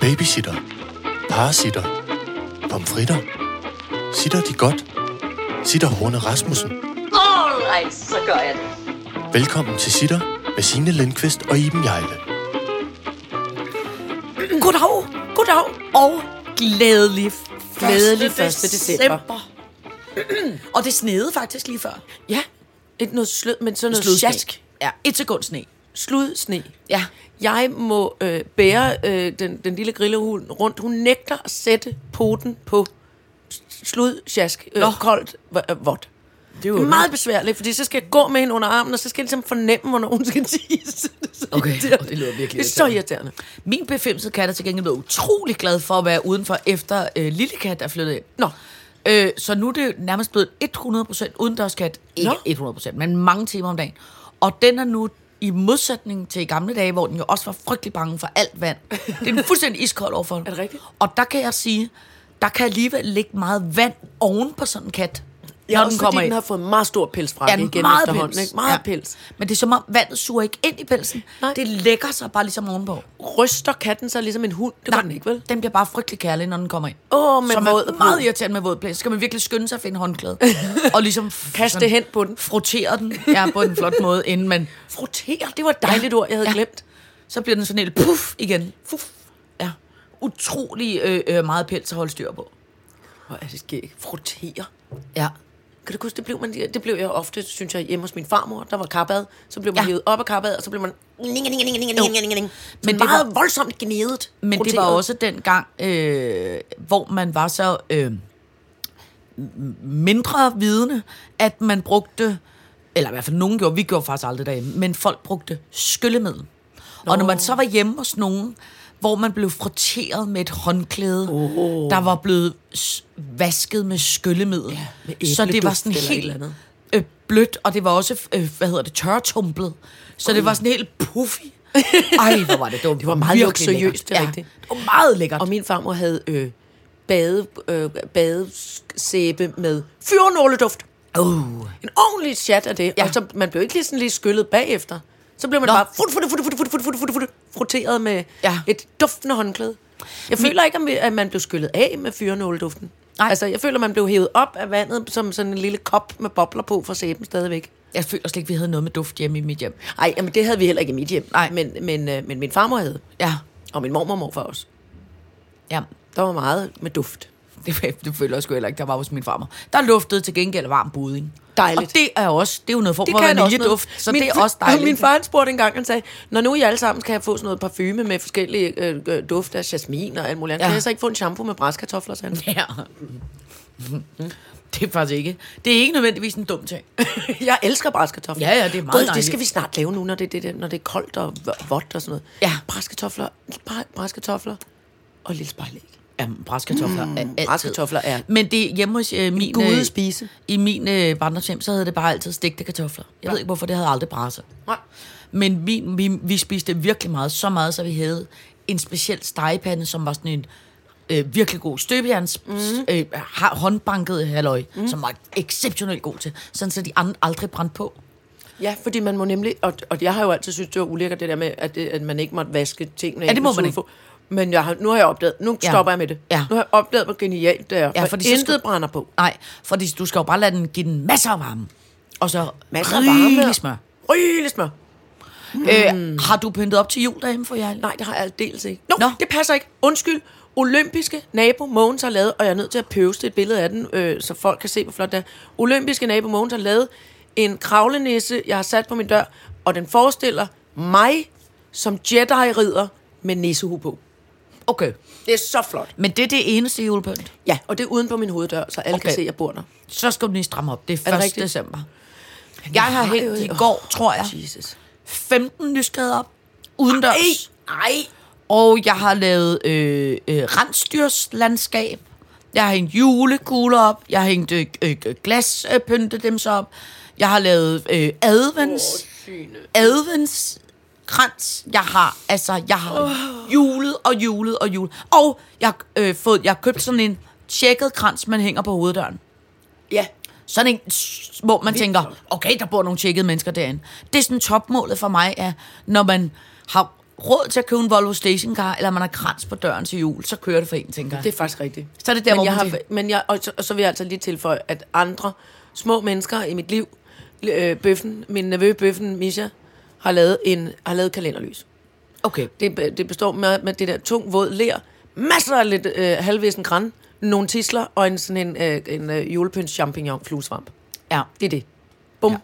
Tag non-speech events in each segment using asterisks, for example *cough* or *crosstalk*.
Babysitter. Parasitter. Pomfritter. Sitter de godt? Sitter Horne Rasmussen. Alright, så gør jeg det. Velkommen til Sitter med Signe Lindqvist og Iben Jejle. Goddag, goddag og glædelig, Glædelig 1. december. og det snede faktisk lige før. Ja, et noget slød, men sådan noget sjask. Ja, et sekund sne. Slud sne. Ja. Jeg må øh, bære øh, den, den lille grillehund rundt. Hun nægter at sætte poten på slud, sjask, øh, Nå. koldt, øh, vådt. Det er er meget besværligt, fordi så skal jeg gå med hende under armen, og så skal jeg ligesom fornemme, hvornår hun skal *laughs* tisse. Det Okay, og det lyder virkelig Det er så irriterende. Min befimsede kat er til gengæld blevet utrolig glad for at være udenfor, efter øh, lille kat er flyttet ind. Nå. Øh, så nu er det nærmest blevet 100% udendørskat. Ikke Nå. 100%, men mange timer om dagen. Og den er nu i modsætning til i gamle dage, hvor den jo også var frygtelig bange for alt vand. Det er den fuldstændig iskold overfor. Er det rigtigt? Og der kan jeg sige, der kan alligevel ligge meget vand oven på sådan en kat. Ja, når også fordi den har fået meget stor pels fra Ja, igen meget efterhånden. pels. Ikke? Meget ja. pels. Men det er som om vandet suger ikke ind i pelsen. Nej. Det lægger sig bare ligesom ovenpå. Ryster katten sig ligesom en hund? Det gør den ikke, vel? Den bliver bare frygtelig kærlig, når den kommer ind. Åh, med Som våd er meget irriterende med våd plæs. Så skal man virkelig skynde sig at finde håndklæde. *laughs* og ligesom Kaste hen på den. Frotere den. Ja, på en flot måde, inden man... Frotere, det var et dejligt ord, jeg havde Ja. glemt. Så bliver den sådan helt puff igen. Puff. Ja. Utrolig øh, øh, meget pels at holde styr på. Hvor er det skægt. Frotere. Ja. Kan du huske, det blev, man, det blev jeg ofte, synes jeg, hjemme hos min farmor. Der var karbad. Så blev man Ja. hævet op af karbad, og så blev man... Ning, ning, ning, ning, ning, ning, ning. Men det meget var- voldsomt gnedet. Men det var også den gang, øh, hvor man var så øh, mindre vidende, at man brugte, eller i hvert fald nogen gjorde, vi gjorde faktisk aldrig derhjemme, men folk brugte skyllemiddel. Og når man så var hjemme hos nogen, hvor man blev frotteret med et håndklæde, oh. der var blevet vasket med skyllemiddel. Ja, med så det var sådan helt andet. øh, blødt, og det var også, øh, hvad hedder det, tørretumplet. Så det var sådan helt puffy. *laughs* Ej, hvor var det dumt. Det var meget luksuriøst, det er ja, rigtigt. Det var meget lækkert. Og min farmor havde øh, bade, øh, badesæbe med fyrnåleduft. Uh. En ordentlig chat af det. Ja. Og så man blev ikke lige sådan lige skyllet bagefter. Så blev man Nå. Bare fut, fut, fut, fut, fut, fut, fut, fut, fut, frotteret med Ja. et duftende håndklæde. Jeg føler ikke, at man blev skyllet af med fyrnåleduften. Nej. Altså, jeg føler, man blev hævet op af vandet som sådan en lille kop med bobler på fra sæben stadigvæk. Jeg føler slet ikke, vi havde noget med duft hjemme i mit hjem. Nej, men det havde vi heller ikke i mit hjem. Nej. Men, men, øh, men min farmor havde. Ja, Og min mormor og morfar også. ja. Der var meget med duft. *laughs* Det, det føler jeg sgu heller ikke, der var hos min farmor. Der luftede til gengæld varm budding. Dejligt. Og det er også, det er jo noget form for kan vaniljeduft, så min, det er også dejligt. Min far han spurgte engang, han sagde, når nu I alle sammen skal have få sådan noget parfume med forskellige øh, øh, dufte af jasmin og alt muligt andet, Ja. kan jeg så ikke få en shampoo med bræskartofler, sagde han. *laughs* Ja. Det er faktisk ikke. Det er ikke nødvendigvis en dum ting. *laughs* jeg elsker bræskartofler. Ja, ja, det er meget Gud, det dejligt. skal vi snart lave nu, når det, det, det, når det er koldt og vådt og sådan noget. Ja. Bræskartofler, bræ- bræskartofler og lille spejlæg. Ja, bræskartofler mm, er altid. Bræskartofler er Men det hjemme hos øh, min... gode øh, spise. I min øh, barndomshjem, så havde det bare altid stegte kartofler. Jeg ved ikke, hvorfor det havde aldrig brasser. Nej. Men vi, vi, vi spiste virkelig meget, så meget, så vi havde en speciel stegepande, som var sådan en øh, virkelig god støbejerns, mm. øh, håndbanket halløj, mm. som var exceptionelt god til, sådan så de andre aldrig brændte på. Ja, fordi man må nemlig, og, og jeg har jo altid synes det var ulækkert det der med, at, det, at man ikke måtte vaske tingene. Ja, det må man sulfo. Men jeg har, nu har jeg opdaget, nu Ja. stopper jeg med det. Ja. Nu har jeg opdaget, hvor genialt det er, Ja, for intet skal- brænder på. Nej, fordi du skal jo bare lade den give den masser af varme. Og så Masser af varme. rigelig smør. Rygelig smør. Mm. Øh, har du pyntet op til jul derhjemme for jer? Nej, det har jeg aldeles ikke. Nå. Nå, det passer ikke. Undskyld. Olympiske nabo Mogens har lavet, og jeg er nødt til at pøste et billede af den, øh, så folk kan se, hvor flot det er. Olympiske nabo Mogens har lavet en kravlenisse, jeg har sat på min dør, og den forestiller mig som Jedi-ridder med nissehue på. Okay. Det er så flot. Men det er det eneste julepynt. Ja, og det er uden på min hoveddør, så alle okay. Kan se, at jeg bor der. Så skal du lige stramme op. Det er, Er det 1. december. Jeg har har hængt i går, tror jeg, Jesus. 15 nysgerrede op. Udendørs. Ej, Og jeg har lavet øh, øh, rensdyrslandskab. Jeg har hængt julekugler op. Jeg har hængt øh, øh, glaspynte dem så op. Jeg har lavet øh, advents. advents krans. Jeg har, altså, jeg har oh. julet og julet og julet. Og jeg øh, fået, jeg har købt sådan en tjekket krans, man hænger på hoveddøren. ja. Sådan en, hvor man tænker, okay, der bor nogle tjekkede mennesker derinde. Det er sådan topmålet for mig, er, når man har råd til at købe en Volvo stationcar, eller man har krans på døren til jul, så kører det for en, tænker jeg. Det er faktisk rigtigt. Så er det der, men hvor jeg har, men jeg, og, så, og så vil jeg altså lige tilføje, at andre små mennesker i mit liv, øh, bøffen, min nevø Bøffen, Misha, har lavet, en, har lavet kalenderlys. Okay. Det, det består med, med det der tung, våd ler, masser af lidt øh, halvvæsen græn, nogle tisler og en sådan en, øh, en øh, julepynt champignon fluesvamp. Ja. Det er det. Bum. Ja.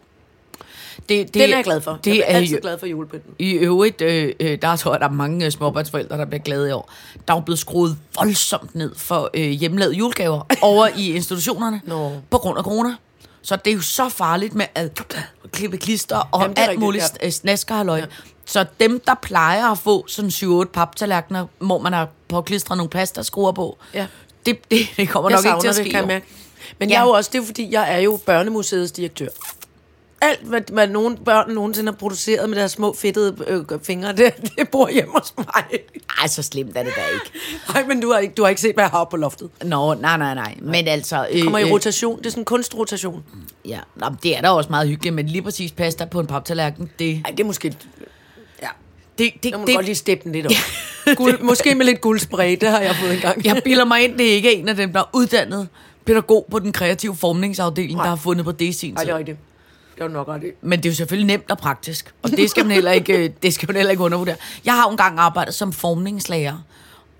Det, det, Den er jeg glad for. Det jeg er, altid glad for julepynten. I øvrigt, øh, øh, der tror jeg, der er mange øh, småbørnsforældre, der bliver glade i år. Der er jo blevet skruet voldsomt ned for øh, hjemlavede julegaver over i institutionerne Nå. på grund af corona. Så det er jo så farligt med at klippe klister og Jamen, alt muligt ja. snaskerhalløj. Ja. Så dem, der plejer at få sådan 7-8 paptallerkener, hvor man har påklistret nogle pastaskruer på, Ja. det, det, det kommer Jeg nok ikke til at ske. det, kan jeg mærke. Men Ja. jeg er jo også, det er fordi, jeg er jo børnemuseets direktør. Alt, hvad, hvad nogen børn nogensinde har produceret med deres små fedtede øh, fingre, det, det bor hjemme hos mig. Ej, så slemt er det da ikke. *laughs* Nej, men du har, ikke, du har ikke set, hvad jeg har på loftet. Nå, nej, nej, nej. Men altså... Det kommer i øh, rotation. Det er sådan en kunstrotation. Ja, Nå, det er da også meget hyggeligt, men lige præcis pasta på en paptallerken, det... Nej, det er måske... Ja, det, det, må det godt lige steppe den lidt op. *laughs* Guld, måske med lidt guldspray, det har jeg fået engang. Jeg bilder mig ind, det er ikke en af dem, der er uddannet pædagog på den kreative formningsafdeling, der har fundet på det i sin Nej, det er rigtigt. Det var nok ret i. Men det er jo selvfølgelig nemt og praktisk, og det skal man heller ikke, øh, det skal man heller ikke undervurdere. Jeg har jo engang arbejdet som formningslærer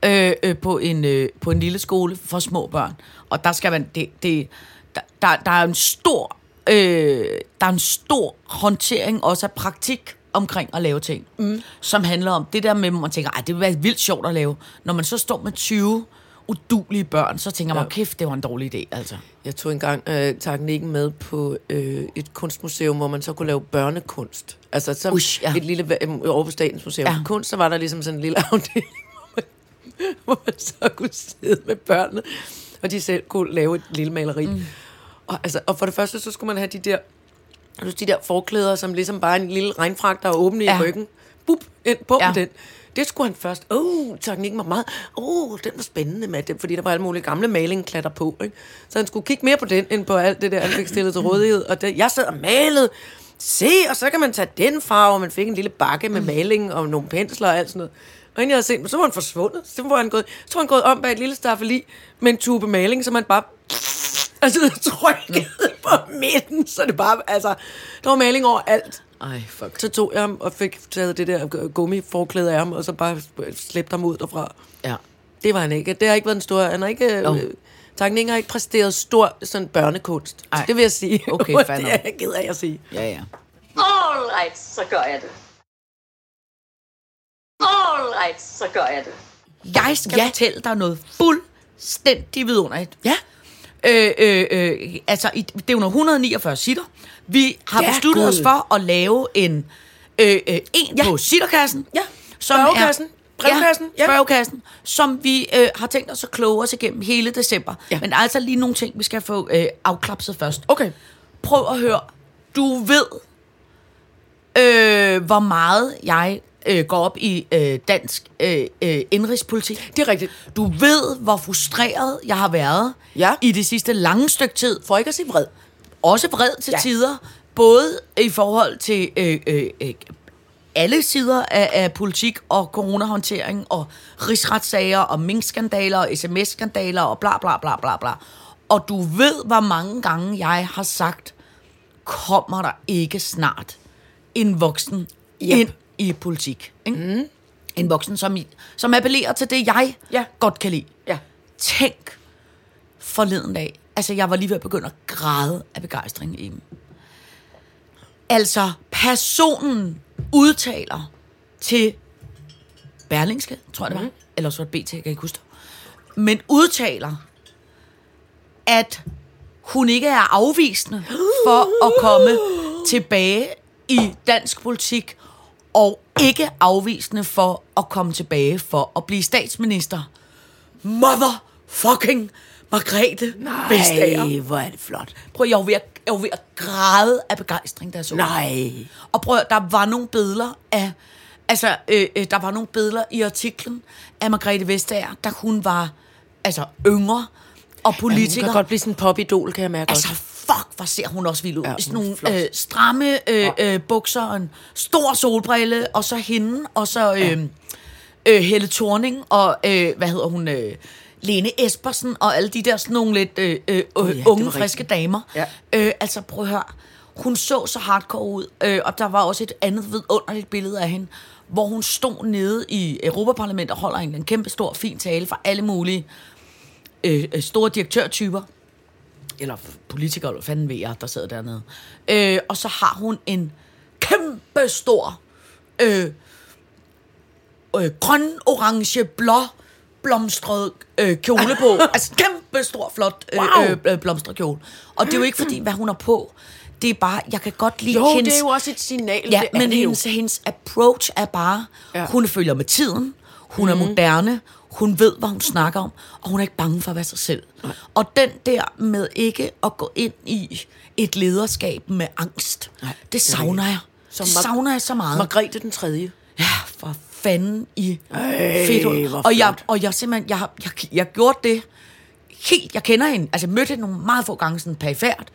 øh, øh, på, en, øh, på en lille skole for små børn, og der skal man, det, det, der, der, der er en stor, øh, der er en stor håndtering også af praktik omkring at lave ting, mm. som handler om det der med, hvor man tænker, Ej, det vil være vildt sjovt at lave. Når man så står med 20 udulige børn, så tænker man, Ja. kæft, det var en dårlig idé, altså. Jeg tog engang øh, teknikken med på øh, et kunstmuseum, hvor man så kunne lave børnekunst. Altså som Ush, ja. et lille, øh, over på Statens Museum. Ja. Kunst, så var der ligesom sådan en lille *laughs* afdeling, hvor man, hvor man så kunne sidde med børnene, og de selv kunne lave et lille maleri. Mm. Og, altså, og for det første, så skulle man have de der, de der forklæder, som ligesom bare en lille regnfragt, der er åben Ja. i ryggen. Bup, ind på ja. den. Det skulle han først. Åh, oh, teknikken var meget... Åh, oh, den var spændende med det, fordi der var alle mulige gamle malingklatter på. Ikke? Så han skulle kigge mere på den, end på alt det der, han fik stillet til rådighed. Og det, jeg sad og malede. Se, og så kan man tage den farve, og man fik en lille bakke med maling og nogle pensler og alt sådan noget. Og inden jeg havde set men så var han forsvundet. Så var han gået, så var han gået om bag et lille staffeli med en tube maling, som man bare altså, trykket på midten, så det bare, altså, der var maling over alt. Ej, fuck. Så tog jeg ham og fik taget det der gummiforklæde af ham, og så bare slæbte ham ud derfra. Ja. Det var han ikke. Det har ikke været en stor... Han har ikke... Nå. Øh, Tanken har ikke præsteret stor sådan børnekunst. Ej. Det vil jeg sige. Okay, fair *laughs* det er jeg ked af at sige. Ja, ja. All right, så gør jeg det. All right, så gør jeg det. Jeg skal. Ja. fortælle dig noget fuldstændig vidunderligt. Ja. Øh, øh, øh, altså, i, det er jo 149 sitter. Vi har Ja, besluttet Gud. os for at lave en, øh, øh, en ja. På sitterkassen. Ja. Som Spørgekassen. Brevkassen. Ja, spørgekassen. Som vi øh, har tænkt os at kloge os igennem hele december. Ja. Men der er altså lige nogle ting, vi skal få øh, afklapset først. Okay. Prøv at høre. Du ved, øh, hvor meget jeg øh, går op i øh, dansk øh, øh, indrigspolitik. Det er rigtigt. Du ved, hvor frustreret jeg har været Ja. i det sidste lange stykke tid. For ikke at sige vred. Også vred til ja. Tider. Både i forhold til øh, øh, øh, alle sider af, af politik og coronahåndtering og rigsretssager og minkskandaler og sms-skandaler og bla bla bla bla bla. Og du ved, hvor mange gange jeg har sagt, kommer der ikke snart en voksen Yep. ind i politik. Ikke? Mm. En voksen, som, som appellerer til det, jeg Ja. godt kan lide. Ja. Tænk forleden dag. Altså, jeg var lige ved at begynde at græde af begejstring i dem. Altså, personen udtaler til Berlingske, tror jeg det var. Eller så var det BT, jeg kan ikke huske det. Men udtaler, at hun ikke er afvisende for at komme tilbage i dansk politik, og ikke afvisende for at komme tilbage for at blive statsminister. Motherfucking Margrethe Vestager. Nej, hvor er det flot. Prøv, jeg var ved at, jeg var ved at græde af begejstring, jeg så. Nej. Og prøv, der var nogle billeder af, altså, øh, øh, der var nogle billeder i artiklen af Margrethe Vestager, da hun var, altså, yngre og Hun politiker. kan godt blive sådan en popidol, kan jeg mærke altså, også. Fuck, hvor ser hun også vild ud. Ja, Ja, sådan nogle flot. øh, stramme øh, øh, bukser, og en stor solbrille, og så hende, og så øh, øh, Helle Thorning, og øh, hvad hedder hun... Øh, Lene Espersen og alle de der sådan nogle lidt øh, øh, ja, øh, unge, friske damer. Ja. Øh, altså, prøv at høre. Hun så så hardcore ud, øh, og der var også et andet vidunderligt billede af hende, hvor hun stod nede i Europaparlamentet og holder en, en kæmpe stor, fin tale for alle mulige øh, øh, store direktørtyper. Eller politikere, eller fanden ved jeg, der sidder dernede. Øh, og så har hun en kæmpe stor øh, øh, grøn, orange, blå blomstret øh, kjole på. *laughs* altså kæmpe stor, flot øh, Wow. øh, blomstret kjole. Og det er jo ikke fordi, hvad hun har på. Det er bare, jeg kan godt lide Jo, hendes... det er jo også et signal. Ja, men jo. hendes, hendes approach er bare, Ja. ja. hun følger med tiden, hun mm. er moderne, hun ved, hvad hun snakker om, og hun er ikke bange for at være sig selv. Og den der med ikke at gå ind i et lederskab med angst, Nej, det er savner jeg. Som Det savner jeg så meget. Margrethe den tredje. Ja, for fanden i Ej, fedt ud. Og jeg, og jeg simpelthen, jeg, jeg, jeg gjorde det helt, jeg kender hende, altså jeg mødte hende nogle meget få gange sådan perifært,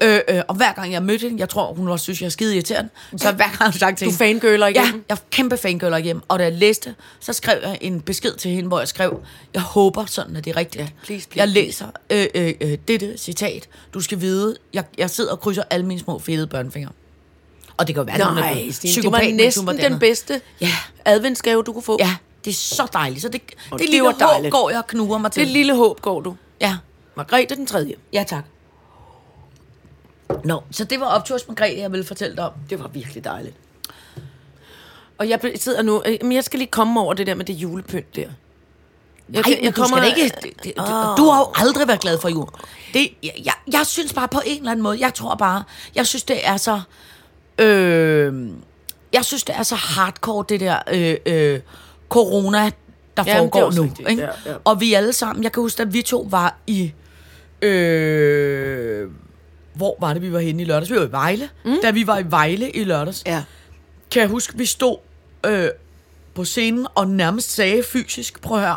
øh, øh, og hver gang jeg mødte hende, jeg tror, hun også synes, jeg er skide irriterende, så hver gang jeg sagt til Du hende, fangirler Ja, igennem? jeg er kæmpe fangirler igennem, og da jeg læste, så skrev jeg en besked til hende, hvor jeg skrev, jeg håber sådan, at det er rigtigt. Ja, please, please, jeg læser øh, øh, øh, dette citat, du skal vide, jeg, jeg sidder og krydser alle mine små fedede børnefingre. Og det kan jo være, at hun er Nej, Stine, det psykopat, var mens næsten var den bedste Ja. adventsgave, du kunne få. Ja, det er så dejligt. Så det, Og det, det lille var håb dejligt. går jeg og knuger mig til. Det lille håb går du. Ja, Margrethe den tredje. ja tak. Nå, så det var opturs Margrethe, jeg ville fortælle dig om. Det var virkelig dejligt. Og jeg sidder nu... øh, Men jeg skal lige komme over det der med det julepynt der. Jeg, Nej, men du skal ikke... Det, det, det, Du har jo aldrig været glad for jul. Det, jeg, jeg, jeg synes bare på en eller anden måde, jeg tror bare, jeg synes det er så... Øh, jeg synes det er så hardcore, det der øh, øh, corona, der er foregår nu. rigtigt. Ikke? Ja, ja. Og vi alle sammen, jeg kan huske, at vi to var i... Øh, hvor var det, vi var henne i lørdags? Vi var i Vejle. Mm. Da vi var i Vejle i lørdags, Ja. kan jeg huske, vi stod øh, på scenen og nærmest sagde fysisk, prøv at høre,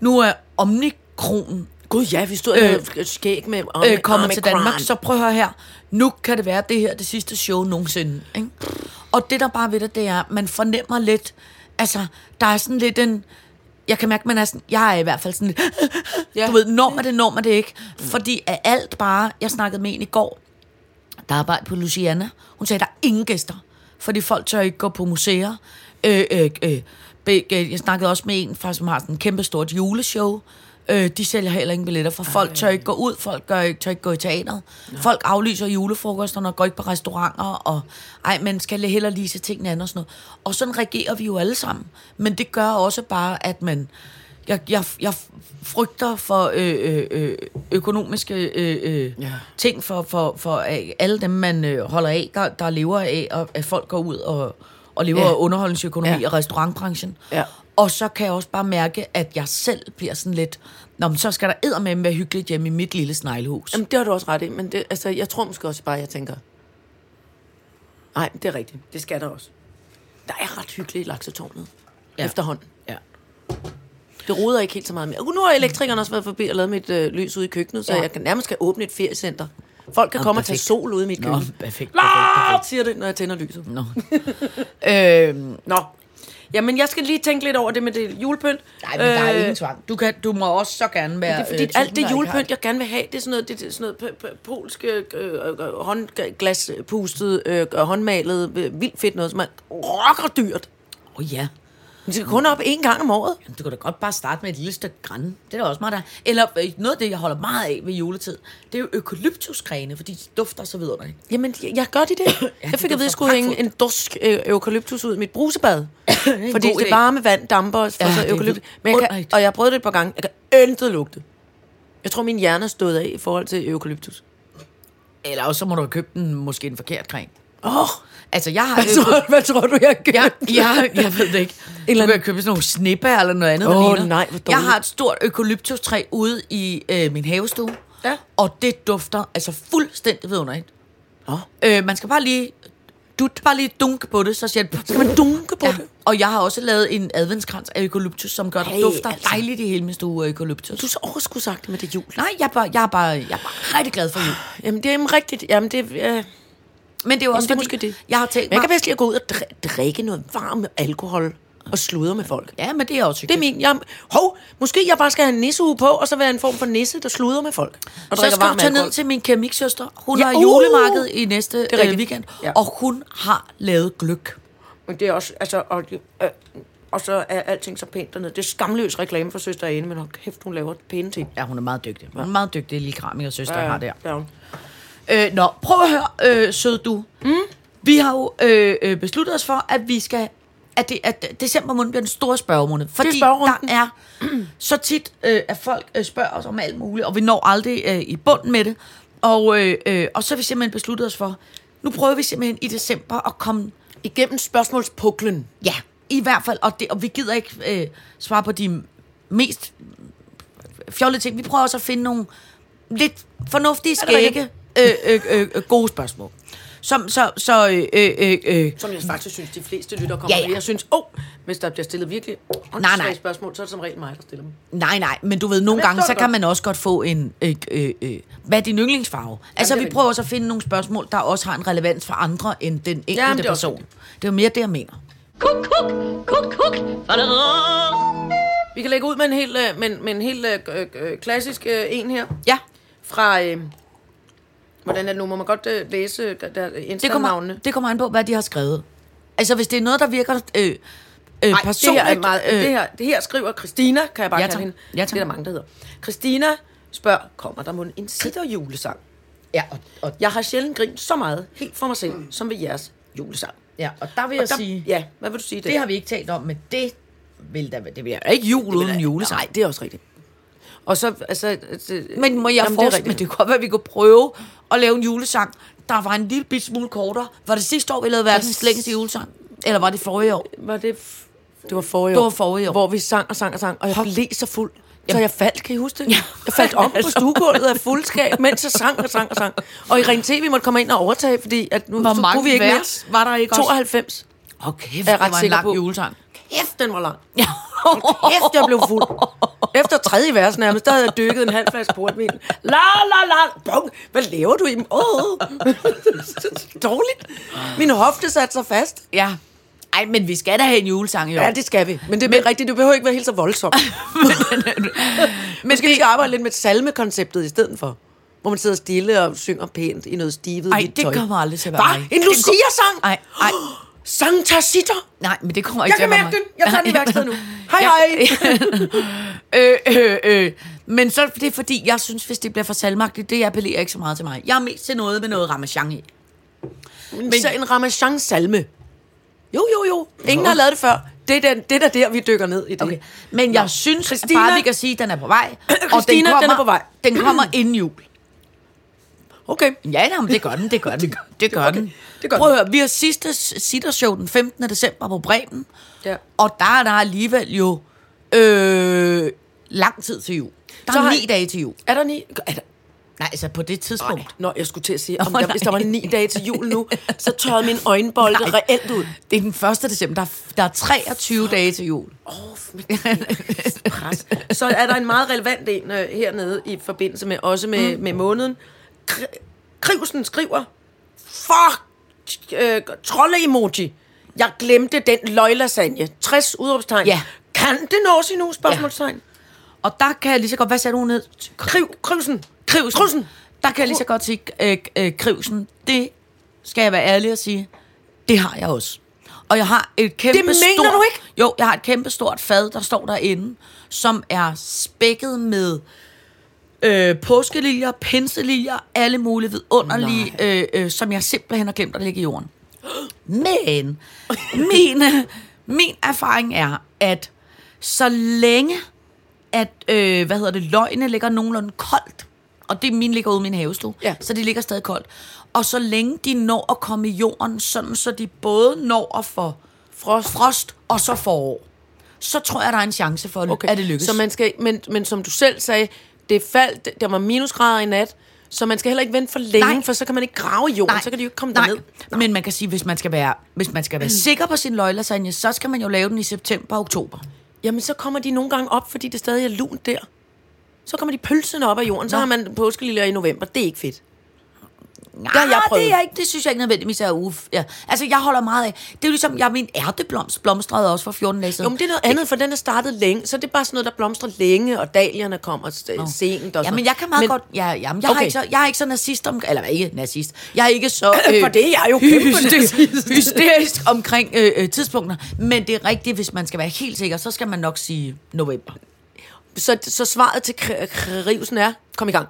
nu er Omnikron Gud ja, vi stod Øh, skæg med om, øh, kommet til. Danmark, så prøv at høre her, nu kan det være det her det sidste show nogensinde. Ikke? Og det der bare ved det, det er, man fornemmer lidt, altså, der er sådan lidt en, jeg kan mærke, man er sådan, jeg er i hvert fald sådan lidt, Ja. du ved, når man det, når man det ikke. Fordi af alt bare, jeg snakkede med en i går, der arbejder på Luciana. Hun sagde, der er ingen gæster, fordi folk tør ikke gå på museer. Øh, øh, øh, øh, jeg snakkede også med en, fra, som har sådan en kæmpe stort juleshow. Øh, de sælger heller ingen billetter, for folk tør ikke gå ud, folk gør ikke, tør ikke gå i teateret. Folk aflyser julefrokosterne og går ikke på restauranter, og ej, man skal hellere lige se tingene andet og sådan noget. Og sådan reagerer vi jo alle sammen. Men det gør også bare, at man... Jeg, jeg, jeg frygter for øh, øh, øh, økonomiske øh, øh, Ja. ting for, for, for øh, alle dem, man øh, holder af, der, der lever af, og, at folk går ud og, og lever Ja. af underholdningsøkonomi Ja. og restaurantbranchen. Ja. Og så kan jeg også bare mærke, at jeg selv bliver sådan lidt, Nå, men så skal der eddermame være hyggeligt hjemme i mit lille sneglehus. Jamen, det har du også ret i, men det, altså, jeg tror måske også bare, jeg tænker... Nej, det er rigtigt. Det skal der også. Der er ret hyggeligt i laksetårnet. Ja. Efterhånden. Ja. Det roder ikke helt så meget mere. Nu har elektrikeren også været forbi og lavet mit øh, lys ude i køkkenet, så ja. Jeg kan nærmest skal åbne et feriecenter. Folk kan Nå, komme og tage perfekt. sol ude i mit Nå, køkken. perfekt, perfekt, Lars, perfekt. siger det, når jeg tænder lyset. Nå. *laughs* øhm, Nå. Jamen, jeg skal lige tænke lidt over det med det julepynt. nej, men der er Øh, ingen tvang. Du, kan, du må også så gerne være... Det er fordi, øh, alt det julepynt, jeg gerne vil have, det er sådan noget, det er sådan noget polske øh, øh, håndglaspustet, øh, håndmalet, øh, vildt fedt noget, som er rocker dyrt. Åh oh, ja. Men det skal kun op en gang om året. Jamen, Du kan da godt bare starte med et lille stykke græn. Det er da også meget der. Eller øh, noget af det, jeg holder meget af ved juletid, det er jo økolyptusgrene, fordi de dufter så videre. Jamen, jeg, jeg gør de det. *coughs* ja, jeg fik at vide, at jeg skulle pragtfuldt. en dusk øh, eukalyptus ud i mit brusebad. *coughs* en fordi det varme vand damper for Ja, så eukalyptus. Men jeg kan, og jeg prøvet det et par gange. Jeg kan intet lugte. Jeg tror, min hjerne er stået af i forhold til eukalyptus. Eller også så må du have købt den, måske en forkert creme. Åh, oh, Altså, jeg har... hvad, *laughs* tror, hvad tror du, jeg gør? jeg, jeg, jeg ved det ikke. *laughs* eller Du kan købe sådan nogle snipper eller noget andet, Åh, ligner. nej, hvor dårligt. Jeg har et stort eukalyptustræ ude i øh, min havestue. Ja. Og det dufter altså fuldstændig vidunderligt. Åh. Øh, man skal bare lige dut. Bare lige dunk på det, så siger det... Skal man dunke på Ja. det? Og jeg har også lavet en adventskrans af eukalyptus, som gør, Hey, dufter altså. dejligt i hele min stue af eukalyptus. Du så overskudsagtig med det jul. Nej, jeg er, bare, jeg, er bare, jeg er bare rigtig glad for jul. Jamen, det er rigtigt. Jamen, det, øh, Men det er jo også det er fordi, måske det. jeg har tænkt Men jeg mig... kan bedst lide at gå ud og dri- drikke noget varm alkohol og sludre med folk. Ja, men det er også Det er min... Jeg, hov, måske jeg bare skal have en nissehue på, og så være en form for nisse, der sludrer med folk. Og Så skal du tage ned til min keramiksøster. Hun Ja, har uh! julemarked i næste er øh, weekend, Ja. og hun har lavet gløk. Men det er også... Altså, og, øh, og så er alting så pænt dernede. Det er skamløs reklame for søster Ane, men hold kæft, hun laver pæne ting. Ja, hun er meget dygtig. Hun er meget dygtig, lille kramiker søster, ja, har der. Ja. Øh, nå, prøv at høre, øh, sød du. Mm. Vi har jo øh, øh, besluttet os for, at vi skal at, det, at december måned bliver den store spørgemåned. Fordi der er så tit, øh, at folk øh, spørger os om alt muligt, og vi når aldrig øh, i bunden med det. Og, øh, øh, og så har vi simpelthen besluttet os for, nu prøver vi simpelthen i december at komme Igennem spørgsmålspuklen. Ja, i hvert fald. Og, det, og vi gider ikke øh, svare på de mest fjollede ting. Vi prøver også at finde nogle lidt fornuftige, skægge, øh, øh, øh, øh, gode spørgsmål. Som, så, så, øh, øh, øh, Som jeg faktisk synes, de fleste lytter kommer Ja, ja, ja. Jeg synes, åh, oh, hvis der bliver stillet virkelig nej. nej. spørgsmål, så er det som regel mig, der stiller dem. nej, nej, men du ved, nogle Jamen, gange, så kan man også godt få en... Øh, øh, øh, hvad er din yndlingsfarve? Altså, det er vi prøver også at finde nogle spørgsmål, der også har en relevans for andre end den enkelte Jamen, det er også person. Det er jo mere det, jeg mener. Kuk, kuk, kuk, kuk. Vi kan lægge ud med en helt, øh, med, en- med en helt øh, øh, klassisk øh, en her. Ja, Fra, øh, hvordan er det nu? Må man godt øh, læse øh, der, der, det kommer, det kommer an på, hvad de har skrevet. Altså, hvis det er noget, der virker øh, øh, Nej, det her, personligt... er meget, øh, det, her, det her skriver Christina, kan jeg bare Ja, kalde tak. hende. Ja, tak. Det er der mange, der hedder. Christina spørger, kommer der mon en sitterjulesang? Ja, og, og, Jeg har sjældent grint så meget, helt for mig selv, som ved jeres julesang. ja, og der vil Og jeg der, sige... Ja, hvad vil du sige? Det har vi ikke talt om, men det vil da det bliver ikke jul uden julesang. Nej, det er også rigtigt. Og så, altså... altså Men må jeg jamen, det forestille mig, rigtigt. det kunne godt være, at vi kunne prøve at lave en julesang, der var en lille bit smule kortere. Var det sidste år, vi lavede verdens længste julesang? Eller var det forrige år? Var det... Det var forrige Det år. var forrige år. Hvor vi sang og sang og sang, og jeg Hop. blev så fuld. Så Jamen. jeg faldt, kan I huske det? Jeg faldt om på *laughs* stuegulvet af fuldskab, mens jeg sang og sang og sang. Og i Ren TV måtte komme ind og overtage, fordi at nu Hvor så mange kunne vi ikke vers var der ikke mere. også? 92. Okay, det var en lang på. julesang. Kæft, den var lang. Kæft, jeg blev fuld. Efter tredje vers nærmest, der havde jeg dykket en halv flaske portvin. La, la, la. Bong. Hvad laver du i dem? Åh. Dårligt. Min hofte satte sig fast. Ja. Ej, men vi skal da have en julesang i år. Ja, det skal vi. Men det er rigtigt, du behøver ikke være helt så voldsom. *laughs* Men skal vi ikke arbejde lidt med salmekonceptet i stedet for? Hvor man sidder stille og synger pænt i noget stivet Ej, det tøj. kommer aldrig til at være mig. En Det Lucia-sang? Ej, ej. *gasps* Santa Sitter? Nej, men det kommer Jeg ikke kan at være mærke den. Jeg tager den i *laughs* værkstedet nu. Hej, hej. *laughs* øh, øh, øh. Men så det er fordi, jeg synes, hvis det bliver for salmagtigt, det appellerer ikke så meget til mig. Jeg er mest til noget med noget ramachan i. Men så en Ramachan-salme. Jo, jo, jo. Ingen har lavet det før. Det er, den, det er da der, vi dykker ned i det. Okay. Men jeg synes, Christina- Christina, bare vi kan sige, at den er på vej. og den Christina, kommer, den er på vej. Den kommer inden jul. Okay. Ja, nej, men det gør den, det gør *laughs* den. Det gør Okay. den. Det gør Prøv den. at høre, vi har sidste sittershow den 15. december på Bremen. Ja. Og der er der alligevel jo øh, lang tid til jul. Der Så er ni dage til jul. Er der ni? Er der, Nej, altså på det tidspunkt. Nå, jeg skulle til at sige, om Åh, der, hvis der var nej. ni dage til jul nu, *laughs* så tørrede min øjenbolde Nej. reelt ud. Det er den 1. december. Der er, der er 23 dage til jul. Pres. Så er der en meget relevant en øh, hernede i forbindelse med, også med, mm. med måneden. Kri- Krivsen skriver, fuck, øh, trolde-emoji. Jeg glemte den løglasagne. 60 udråbstegn. Ja. Kan det nås endnu? Spørgsmålstegn. Og der kan jeg lige så godt... Hvad sagde du ned? Kriv, krivsen. Krivsen. Krivsen. Der kan jeg lige så godt sige, øh, øh, Krivsen, det skal jeg være ærlig og sige, det har jeg også. Og jeg har et kæmpe Det mener stort, du ikke? Jo, jeg har et kæmpe stort fad, der står derinde, som er spækket med øh, påskeliljer, pinseliljer, alle mulige vidunderlige, øh, øh, som jeg simpelthen har glemt at lægge i jorden. Men min, min erfaring er, at så længe at, øh, hvad hedder det, løgene ligger nogenlunde koldt, og det mine ligger ude i min havestue, Ja. så de ligger stadig koldt. Og så længe de når at komme i jorden, sådan så de både når at få Frost. frost og så forår, så tror jeg, der er en chance for, okay. at det lykkes. Så man skal, men, men som du selv sagde, det faldt, der var minusgrader i nat, Så man skal heller ikke vente for længe, Nej. for så kan man ikke grave i jorden, så kan de jo ikke komme nej. derned. Men man kan sige, hvis man skal være, hvis man skal være sikker på sin løglasagne, så skal man jo lave den i september og oktober. Jamen, så kommer de nogle gange op, fordi det stadig er lunt der. Så kommer de pølsene op af jorden, så Nå. har man påskeliljer i november. Det er ikke fedt. Nej, har jeg det, er ikke, det synes jeg ikke nødvendigvis er uf. Ja. Altså, jeg holder meget af. Det er jo ligesom, jeg min ærteblomst blomstrede også for 14 dage siden. Jo, men det er noget andet, for den er startet længe. Så det er bare sådan noget, der blomstrer længe, og dahlierne kommer s- sent. Og Ja, men jeg kan meget men, godt... Ja, ja, men jeg, okay. har ikke så, jeg er ikke så nazist om... Eller ikke nazist. Jeg er ikke så... øh, For det er jeg jo kæmpe hysterisk, hysterisk omkring øh, øh, tidspunkter. Men det er rigtigt, hvis man skal være helt sikker, så skal man nok sige november. Så, så svaret til krivelsen er, kom i gang.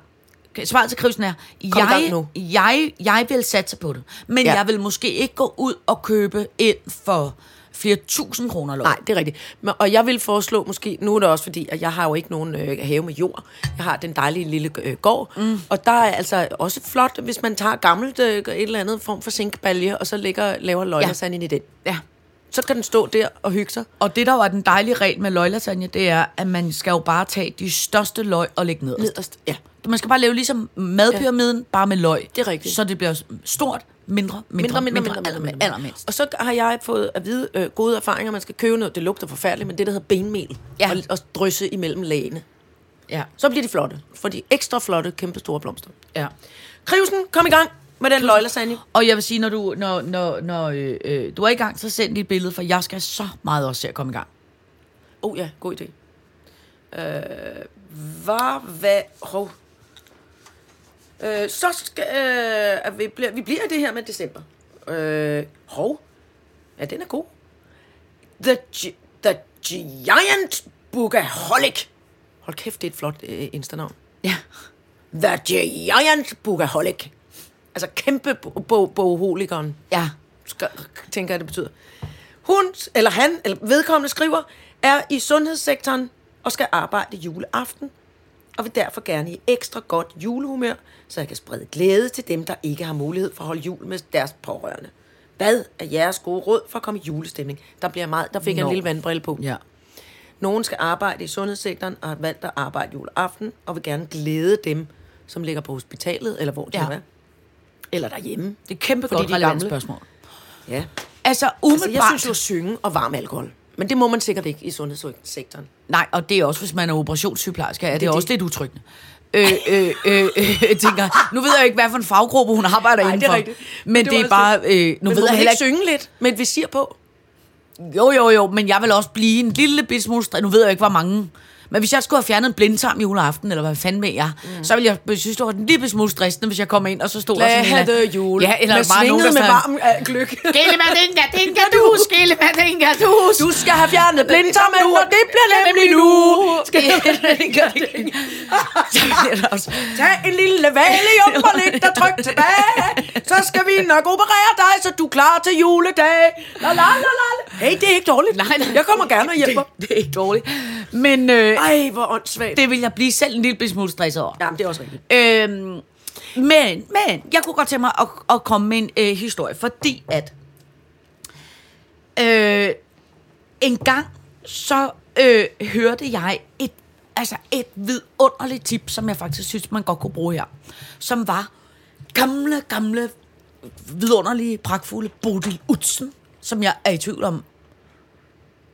Okay, Svaret til krisen er, Kom jeg, nu. jeg, jeg vil satse på det. Men ja. Ja. jeg vil måske ikke gå ud og købe ind for flere tusind kroner løg. Nej, det er rigtigt. Men, og jeg vil foreslå måske, nu er det også fordi, at jeg har jo ikke nogen øh, have med jord. Jeg har den dejlige lille øh, gård. Mm. Og der er altså også flot, hvis man tager gammelt øh, et eller andet form for zinkbalje, og så lægger, laver løglasagnen ind i den. Ja. Så kan den stå der og hygge sig. Og det, der var den dejlige regel med løglasagne, det er, at man skal jo bare tage de største løg og lægge nederst. Nederst, ja. Man skal bare lave ligesom madpyramiden, ja. bare med løg. Det er rigtigt. Så det bliver stort, mindre, mindre, mindre, mindre, mindre, mindre, mindre. Og så har jeg fået at vide øh, gode erfaringer. Man skal købe noget, det lugter forfærdeligt, men det, der hedder benmel. Ja. Og, og drysse imellem lagene. Ja, Så bliver de flotte. For de ekstra flotte, kæmpe store blomster. ja. Krivsen, kom i gang med den løglasagne. Og jeg vil sige, når du, når, når, når, øh, øh, du er i gang, så send et billede, for jeg skal så meget også se at komme i gang. Oh ja, god idé. Øh, hvad, hvad, hov. Øh, så skal, øh, at vi, bliver, vi bliver det her med december. Øh, hov. Ja, den er god. The, the Giant Bugaholic. Hold kæft, det er et flot øh, instanavn. Ja. The Giant Bugaholic. Altså kæmpe boholikeren Ja. skal, tænker jeg, det betyder. Hun, eller han, eller vedkommende skriver, er i sundhedssektoren og skal arbejde juleaften, og vil derfor gerne i ekstra godt julehumør, så jeg kan sprede glæde til dem, der ikke har mulighed for at holde jul med deres pårørende. Hvad er jeres gode råd for at komme i julestemning? Der, bliver meget, der fik jeg en lille vandbrille på. Ja. Nogen skal arbejde i sundhedssektoren og har valgt at arbejde juleaften, og vil gerne glæde dem, som ligger på hospitalet, eller hvor Ja. ja. er. Eller derhjemme. Det er kæmpe Fordi godt de relevant gamle. spørgsmål. Ja. Altså, Altså, umiddelbart... jeg synes jo synge og varm alkohol. Men det må man sikkert ikke i sundhedssektoren. Nej, og det er også, hvis man er operationssygeplejerske, er det, Det er også det. lidt utryggende. Øh, øh, øh, øh, tænker, nu ved jeg ikke, hvad for en faggruppe hun arbejder Nej, det er indenfor. rigtigt. Men, Men det, det er bare... altså- Øh, nu Men ved jeg heller ikke synge lidt med et visir på? Jo, jo, jo, men jeg vil også blive en lille smule Nu ved jeg ikke, hvor mange... Men hvis jeg skulle have fjernet en blindtarm juleaften, eller hvad fanden med jeg, mm. så ville jeg synes, det var en lille smule stressende, hvis jeg kom ind, og så stod der sådan en... Glade jul. Ja, eller med bare nogen, der med varm øh, gløk. *laughs* Skille med dinga, dinga, du, skille med dinga, du. Du skal have fjernet blindtarmen, og det bliver nemlig nu. *laughs* Der. *laughs* Tag en lille valium og læg dig trygt tilbage. Så skal vi nok operere dig, så du er klar til juledag. La, la, la, la. Hey, det er ikke dårligt. Nej, nej. Jeg kommer gerne og hjælper. Det, det er ikke dårligt. Men øh, Ej, hvor åndssvagt. det vil jeg blive selv en lille smule stresset over. Jamen, det er også rigtigt. Øhm, men, men, jeg kunne godt tænke mig at, at komme med en øh, historie, fordi at øh, en gang så øh, hørte jeg et, altså et vidunderligt tip, som jeg faktisk synes, man godt kunne bruge her, som var gamle, gamle, vidunderlige, pragtfulde Bodil Utsen, som jeg er i tvivl om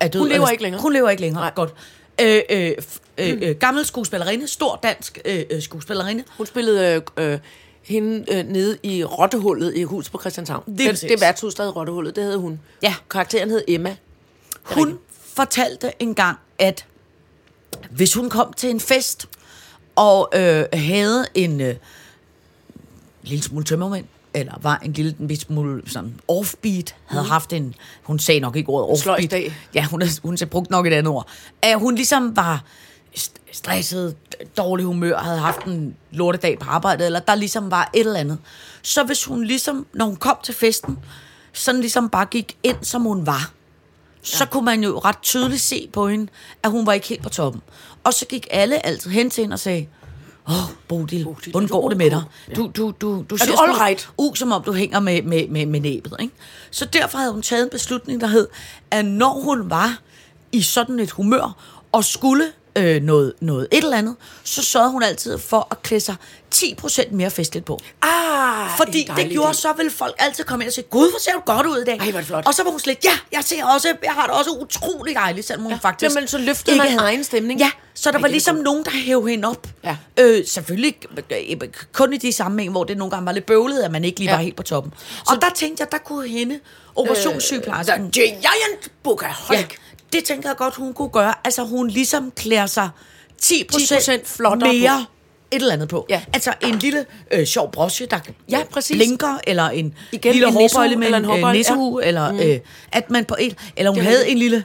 er død. Hun lever eller- ikke længere. Hun lever ikke længere, Nej. godt. Øh, øh, øh, øh, gammel skuespillerinde, stor dansk øh, øh, skuespillerinde. Hun spillede øh, øh, hende øh, nede i Rottehullet i hus på Christianshavn. Det, præcis. det værtshus, der hed Rottehullet, det hed hun. Ja. Karakteren hed Emma. Hun fortalte engang, at hvis hun kom til en fest og øh, havde en øh, lille smule tømmermænd, eller var en lille en smule sådan offbeat, havde haft en, hun sagde nok ikke ordet offbeat. sløjsdag. Ja, hun, havde- hun havde brugt nok et andet ord. At hun ligesom var st- stresset, dårlig humør, havde haft en lortedag på arbejdet, eller der ligesom var et eller andet. Så hvis hun ligesom, når hun kom til festen, sådan ligesom bare gik ind, som hun var, så kunne man jo ret tydeligt se på hende, at hun var ikke helt på toppen. Og så gik alle altid hen til hende og sagde, Åh, oh, Bodil, Bodil, hvordan du går det med dig? Du, du, du, du Er du sgu all right? ud, som om du hænger med, med, med, med næbet. Ikke? Så derfor havde hun taget en beslutning, der hed, at når hun var i sådan et humør, og skulle øh, noget, noget et eller andet, så sørgede hun altid for at klæde sig 10% mere festligt på. Ah, Fordi en det gjorde så, vil folk altid komme ind og sige, Gud, hvor ser du godt ud i dag. Ej, hvor det flot. Og så var hun slet, ja, jeg ser også, jeg har det også utrolig dejligt, selvom hun ja, faktisk Jamen, så løftede man egen stemning. Ja, så der Ej, var det ligesom godt. nogen, der hævde hende op. Ja. Øh, selvfølgelig øh, kun i de sammenhæng, hvor det nogle gange var lidt bøvlet, at man ikke lige Ja. var helt på toppen. Og der tænkte jeg, der kunne hende, operationssygeplejersken, Øh, Giant Bukaholic. Ja, det tænker jeg godt, hun kunne gøre. Altså, hun ligesom klæder sig 10 10% flottere mere på. et eller andet på. Ja. Altså en lille øh, sjov broche, der Ja, præcis. blinker, eller en Igen, lille en hårbøjle med eller en en øh, nissehue, ja. eller øh, at man på en, eller hun Det havde en lille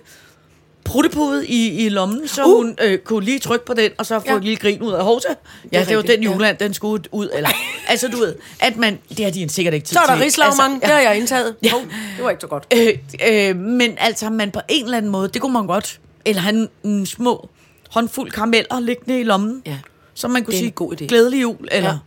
pruttepude i, i lommen, så Uh! hun øh, kunne lige trykke på den, og så få Ja. et lille grin ud af hovsa. Ja, det var rigtigt, den ja. juleand, den skulle ud. Eller, altså, du ved, at man, det har de sikkert ikke tid Så er der rigslagmang, Altså, det har jeg indtaget. Ja. Hov, det var ikke så godt. Øh, øh, men altså, man på en eller anden måde, det kunne man godt. Eller han en små håndfuld karameller liggende i lommen. Ja. Så man kunne sige, god idé. glædelig jul, eller... Ja.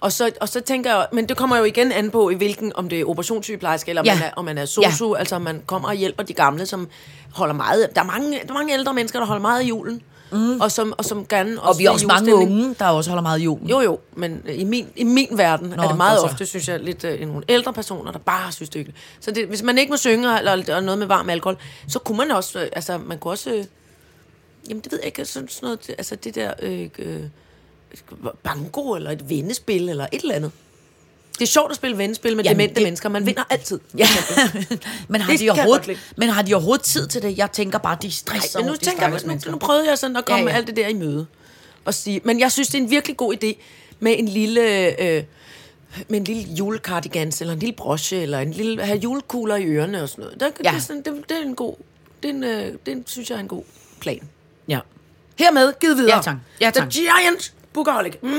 Og så, og så tænker jeg, men det kommer jo igen an på, i hvilken, om det er operationssygeplejerske, eller om, Ja. man, er, om man er sosu, ja. altså om man kommer og hjælper de gamle, som holder meget. Der er mange, der er mange ældre mennesker, der holder meget af julen, mm. og, som, og som gerne Og vi har også mange unge, der også holder meget jul. Jo, jo, men i min, i min verden Nå, er det meget godt så. ofte, synes jeg, lidt øh, nogle ældre personer, der bare synes det er hyggeligt. Så det, hvis man ikke må synge eller, eller noget med varm alkohol, så kunne man også, øh, altså man kunne også, øh, jamen det ved jeg ikke, sådan, sådan noget, altså det der øh, øh, banko eller et vendespil eller et eller andet. Det er sjovt at spille vendespil med Jamen, demente det- mennesker. Man vinder altid. *laughs* Ja. men, har Det de overhovedet, men har de overhovedet tid til det? Jeg tænker bare, de stresser Men nu de tænker jeg, nu, nu prøvede jeg sådan at komme Ja, ja, alt det der i møde. Og sige, men jeg synes, det er en virkelig god idé med en lille... Øh, med en lille julekardigans, eller en lille broche, eller en lille, have julekugler i ørerne og sådan noget. Der, ja. Det, er sådan, det, det, er en god, det, er en, øh, det synes jeg er en god plan. Ja. Hermed, givet videre. Ja, tak. Ja, tak. The Giant Bugaholic. Mm. *clears throat*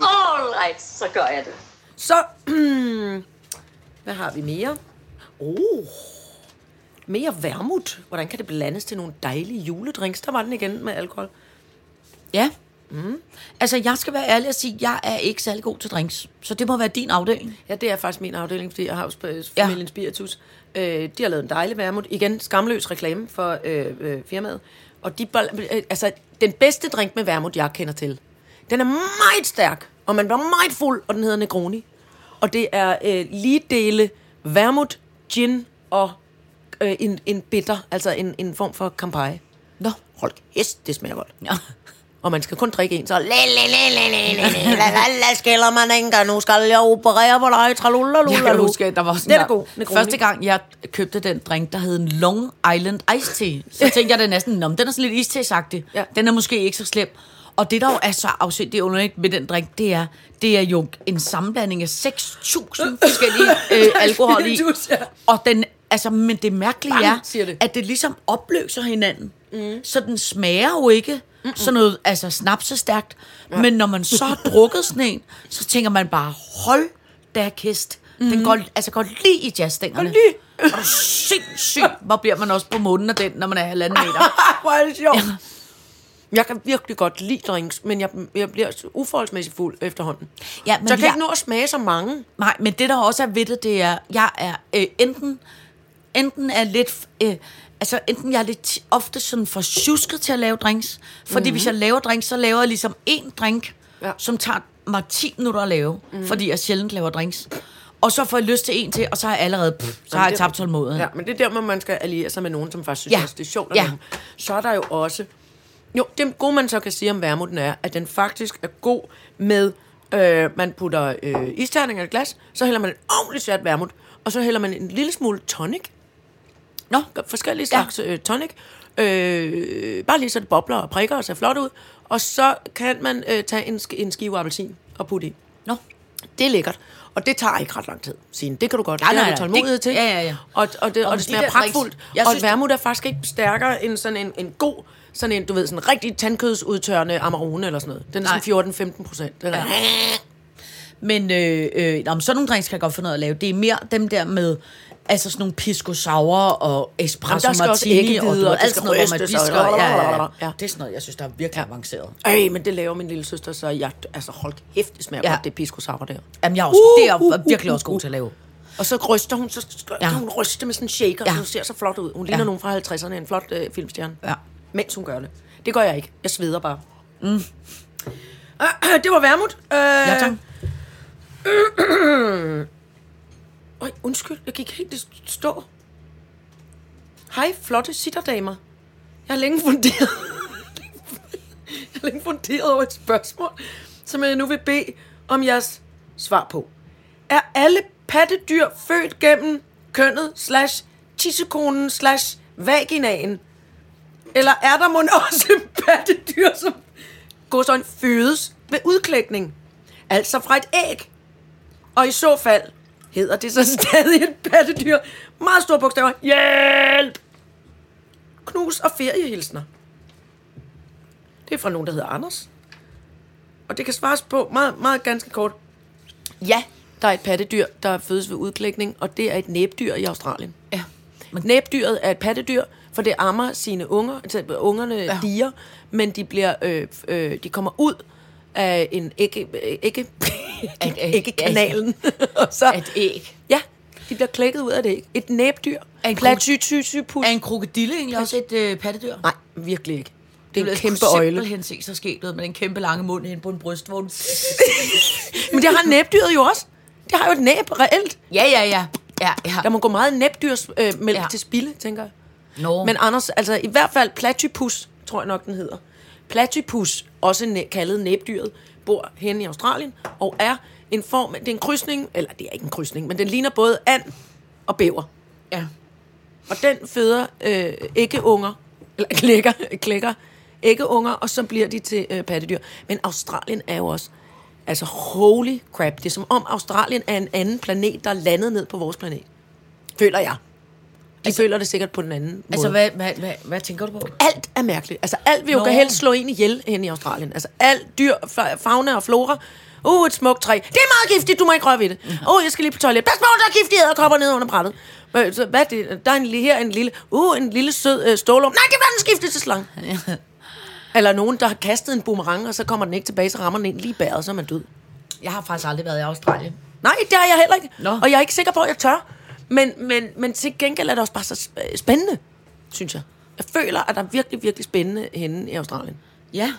All right, så gør jeg det. Så, *clears throat* hvad har vi mere? Oh, mere vermut. Hvordan kan det blandes til nogle dejlige juledrinks? Der var den igen med alkohol. Ja. Mm. Altså, jeg skal være ærlig og sige, at jeg er ikke særlig god til drinks. Så det må være din afdeling. Ja, det er faktisk min afdeling, fordi jeg har jo Ja. familien Spiritus. Øh, de har lavet en dejlig vermut. Igen, skamløs reklame for øh, øh, firmaet. Og de, øh, altså, den bedste drink med vermut, jeg kender til, den er meget stærk, og man bliver meget fuld, og den hedder Negroni. Og det er øh, lige dele vermut, gin og øh, en, en bitter, altså en, en form for kampagne. Nå, hold kæft, det smager godt. Ja. Og man skal kun drikke en, så... skiller man ikke, nu skal jeg operere på dig, tralulalalu. Jeg husker, der var sådan det er god, Negroni. Første gang, jeg købte den drink, der hed en Long Island Ice Tea. Så tænkte jeg, den er næsten, Nå, den er sådan lidt iste ja. Den er måske ikke så slem. Og det, der jo er så afsindigt underligt med den drink, det er, det er jo en sammenblanding af 6.000 forskellige *laughs* øh, alkohol i. Ja. Og den, altså, men det mærkelige Bang, er, det. at det ligesom opløser hinanden. Mm. Så den smager jo ikke Mm-mm. sådan noget, altså snapsestærkt. Ja. Men når man så har *laughs* drukket sådan en, så tænker man bare, hold da kæst. Mm. Den går, altså går lige i jazzstængerne. Lige. Og sindssygt, hvor bliver man også på munden af den, når man er halvanden meter. *laughs* Hvor er det sjovt. Jeg kan virkelig godt lide drinks, men jeg, jeg bliver uforholdsmæssigt fuld efterhånden. Ja, men så jeg kan jeg- ikke nå at smage så mange. Nej, men det der også er ved det, det er, jeg er øh, enten, enten er lidt, øh, altså enten jeg er lidt ofte sådan for tjusket til at lave drinks, fordi mm-hmm. hvis jeg laver drinks, så laver jeg ligesom en drink, Ja. som tager mig 10 minutter at lave, mm-hmm. fordi jeg sjældent laver drinks. Og så får jeg lyst til en til, og så har jeg allerede, pff, så har jeg tabt tålmodigheden. Ja, men det er der, hvor man skal alliere sig med nogen, som faktisk synes, Ja. det er sjovt. Ja. Så er der jo også... Jo, det gode, man så kan sige om vermuten er, at den faktisk er god med... Øh, man putter øh, isterninger i et glas, så hælder man en ordentlig sat vermut, og så hælder man en lille smule tonic. Nå, Forskellige slags ja. øh, tonic. Øh, bare lige så det bobler og prikker og ser flot ud. Og så kan man øh, tage en, en skive appelsin og putte i. nå. Det er lækkert. Og det tager ikke ret lang tid. Signe. Det kan du godt. Nej, det nej, har nej. du tålmodighed Det- til. ja, ja, ja. Og, og det, Og og det de smager der pragtfuldt. Og synes, vermut er faktisk ikke stærkere end sådan en, en god, sådan en, du ved, sådan en rigtig tandkødsudtørrende Amarone eller sådan noget. Den er sådan 14-15 procent. Den er, Men øh, øh, nå, men sådan nogle drinks kan jeg godt finde af at lave. Det er mere dem der med, altså sådan nogle pisco sour og espresso Jamen, martini og, og det alt sådan noget, hvor man og- pisker. Ja, ja, ja. Ja. Det er sådan noget, jeg synes, der er virkelig avanceret. Ej, men det laver min lille søster, så jeg, altså hold kæft, det smager Ja. ja. godt, det pisco sour der. Jamen, jeg er også, Uh, det er uh, jeg uh, virkelig uh, også god uh. til at lave. Og så ryster hun, så skal Ja. ja. hun ryste med sådan en shaker, Ja. ja. så hun ser så flot ud. Hun ligner Ja. nogen fra 50'erne, en flot øh, filmstjerne. Ja. Mens hun gør det. Det gør jeg ikke. Jeg sveder bare. Mm. *clears throat* Det var værmut. Øh, Ja, tak. *clears throat* Øj, undskyld, jeg gik helt stå. Hej, flotte sitterdamer. Jeg har længe funderet... *laughs* jeg har længe funderet over et spørgsmål, som jeg nu vil bede om jeres svar på. Er alle pattedyr født gennem kønnet slash tissekonen slash vaginaen? Eller er der mon også pattedyr, som går sådan fødes ved udklækning? Altså fra et æg? Og i så fald hedder det så *laughs* stadig et pattedyr. Meget store bogstaver. Hjælp! Knus og feriehilsner. Det er fra nogen, der hedder Anders. Og det kan svares på meget, meget ganske kort. Ja, der er et pattedyr, der fødes ved udklækning, og det er et næbdyr i Australien. Ja. Men næbdyret er et pattedyr, for det ammer sine unger, altså ungerne ja. Diger, men de bliver, øh, øh, de kommer ud af en ægge, *laughs* æggekanalen. *laughs* og så, Et æg. Ja, de bliver klækket ud af det æg. Et næbdyr. Er en Platytytypus. Er en krokodille egentlig også et øh, pattedyr? Nej, virkelig ikke. Det er en kæmpe jeg øjle. simpelthen se så ud med den kæmpe lange mund hen på en brystvogn. *laughs* Men det har næbdyret jo også. Det har jo et næb, reelt. ja, ja, ja. Ja, ja. Der må gå meget næbdyrs øh. Ja. til spilde, tænker jeg. Nå. Men Anders, altså i hvert fald platypus, tror jeg nok den hedder. Platypus, også næ- kaldet næbdyret, bor hen i Australien og er en form, det er en krydsning, eller det er ikke en krydsning, men den ligner både and og bæver. ja. Og den føder øh, æggeunger, eller *laughs* klækker, klækker æggeunger, og så bliver de til øh, pattedyr. Men Australien er jo også, altså holy crap, det er som om Australien er en anden planet, der er landet ned på vores planet. Føler jeg. Altså, føler det sikkert på den anden måde. Altså, hvad, hvad, hvad, hvad tænker du på? alt er mærkeligt. Altså alt vil jo kan helst slå en ihjel hen i Australien. Altså alt dyr, fa- fauna og flora. Uh, et smukt træ. Det er meget giftigt, du må ikke røre ved det. Uh, jeg skal lige på toilet. Pas på, der er giftige æderkopper nede under brættet. Så hvad er det? Der er en, li- her en lille, uh, en lille sød øh, stålum. Nej, det var den skiftet til slange. *laughs* Eller nogen, der har kastet en boomerang, og så kommer den ikke tilbage, så rammer den ind lige bæret, så er man død. Jeg har faktisk aldrig været i Australien. Nej, det har jeg heller ikke. Nå. Og jeg er ikke sikker på, at jeg tør. Men, men, men til gengæld er det også bare så sp- spændende, synes jeg. Jeg føler, at der er virkelig, virkelig spændende henne i Australien. Ja.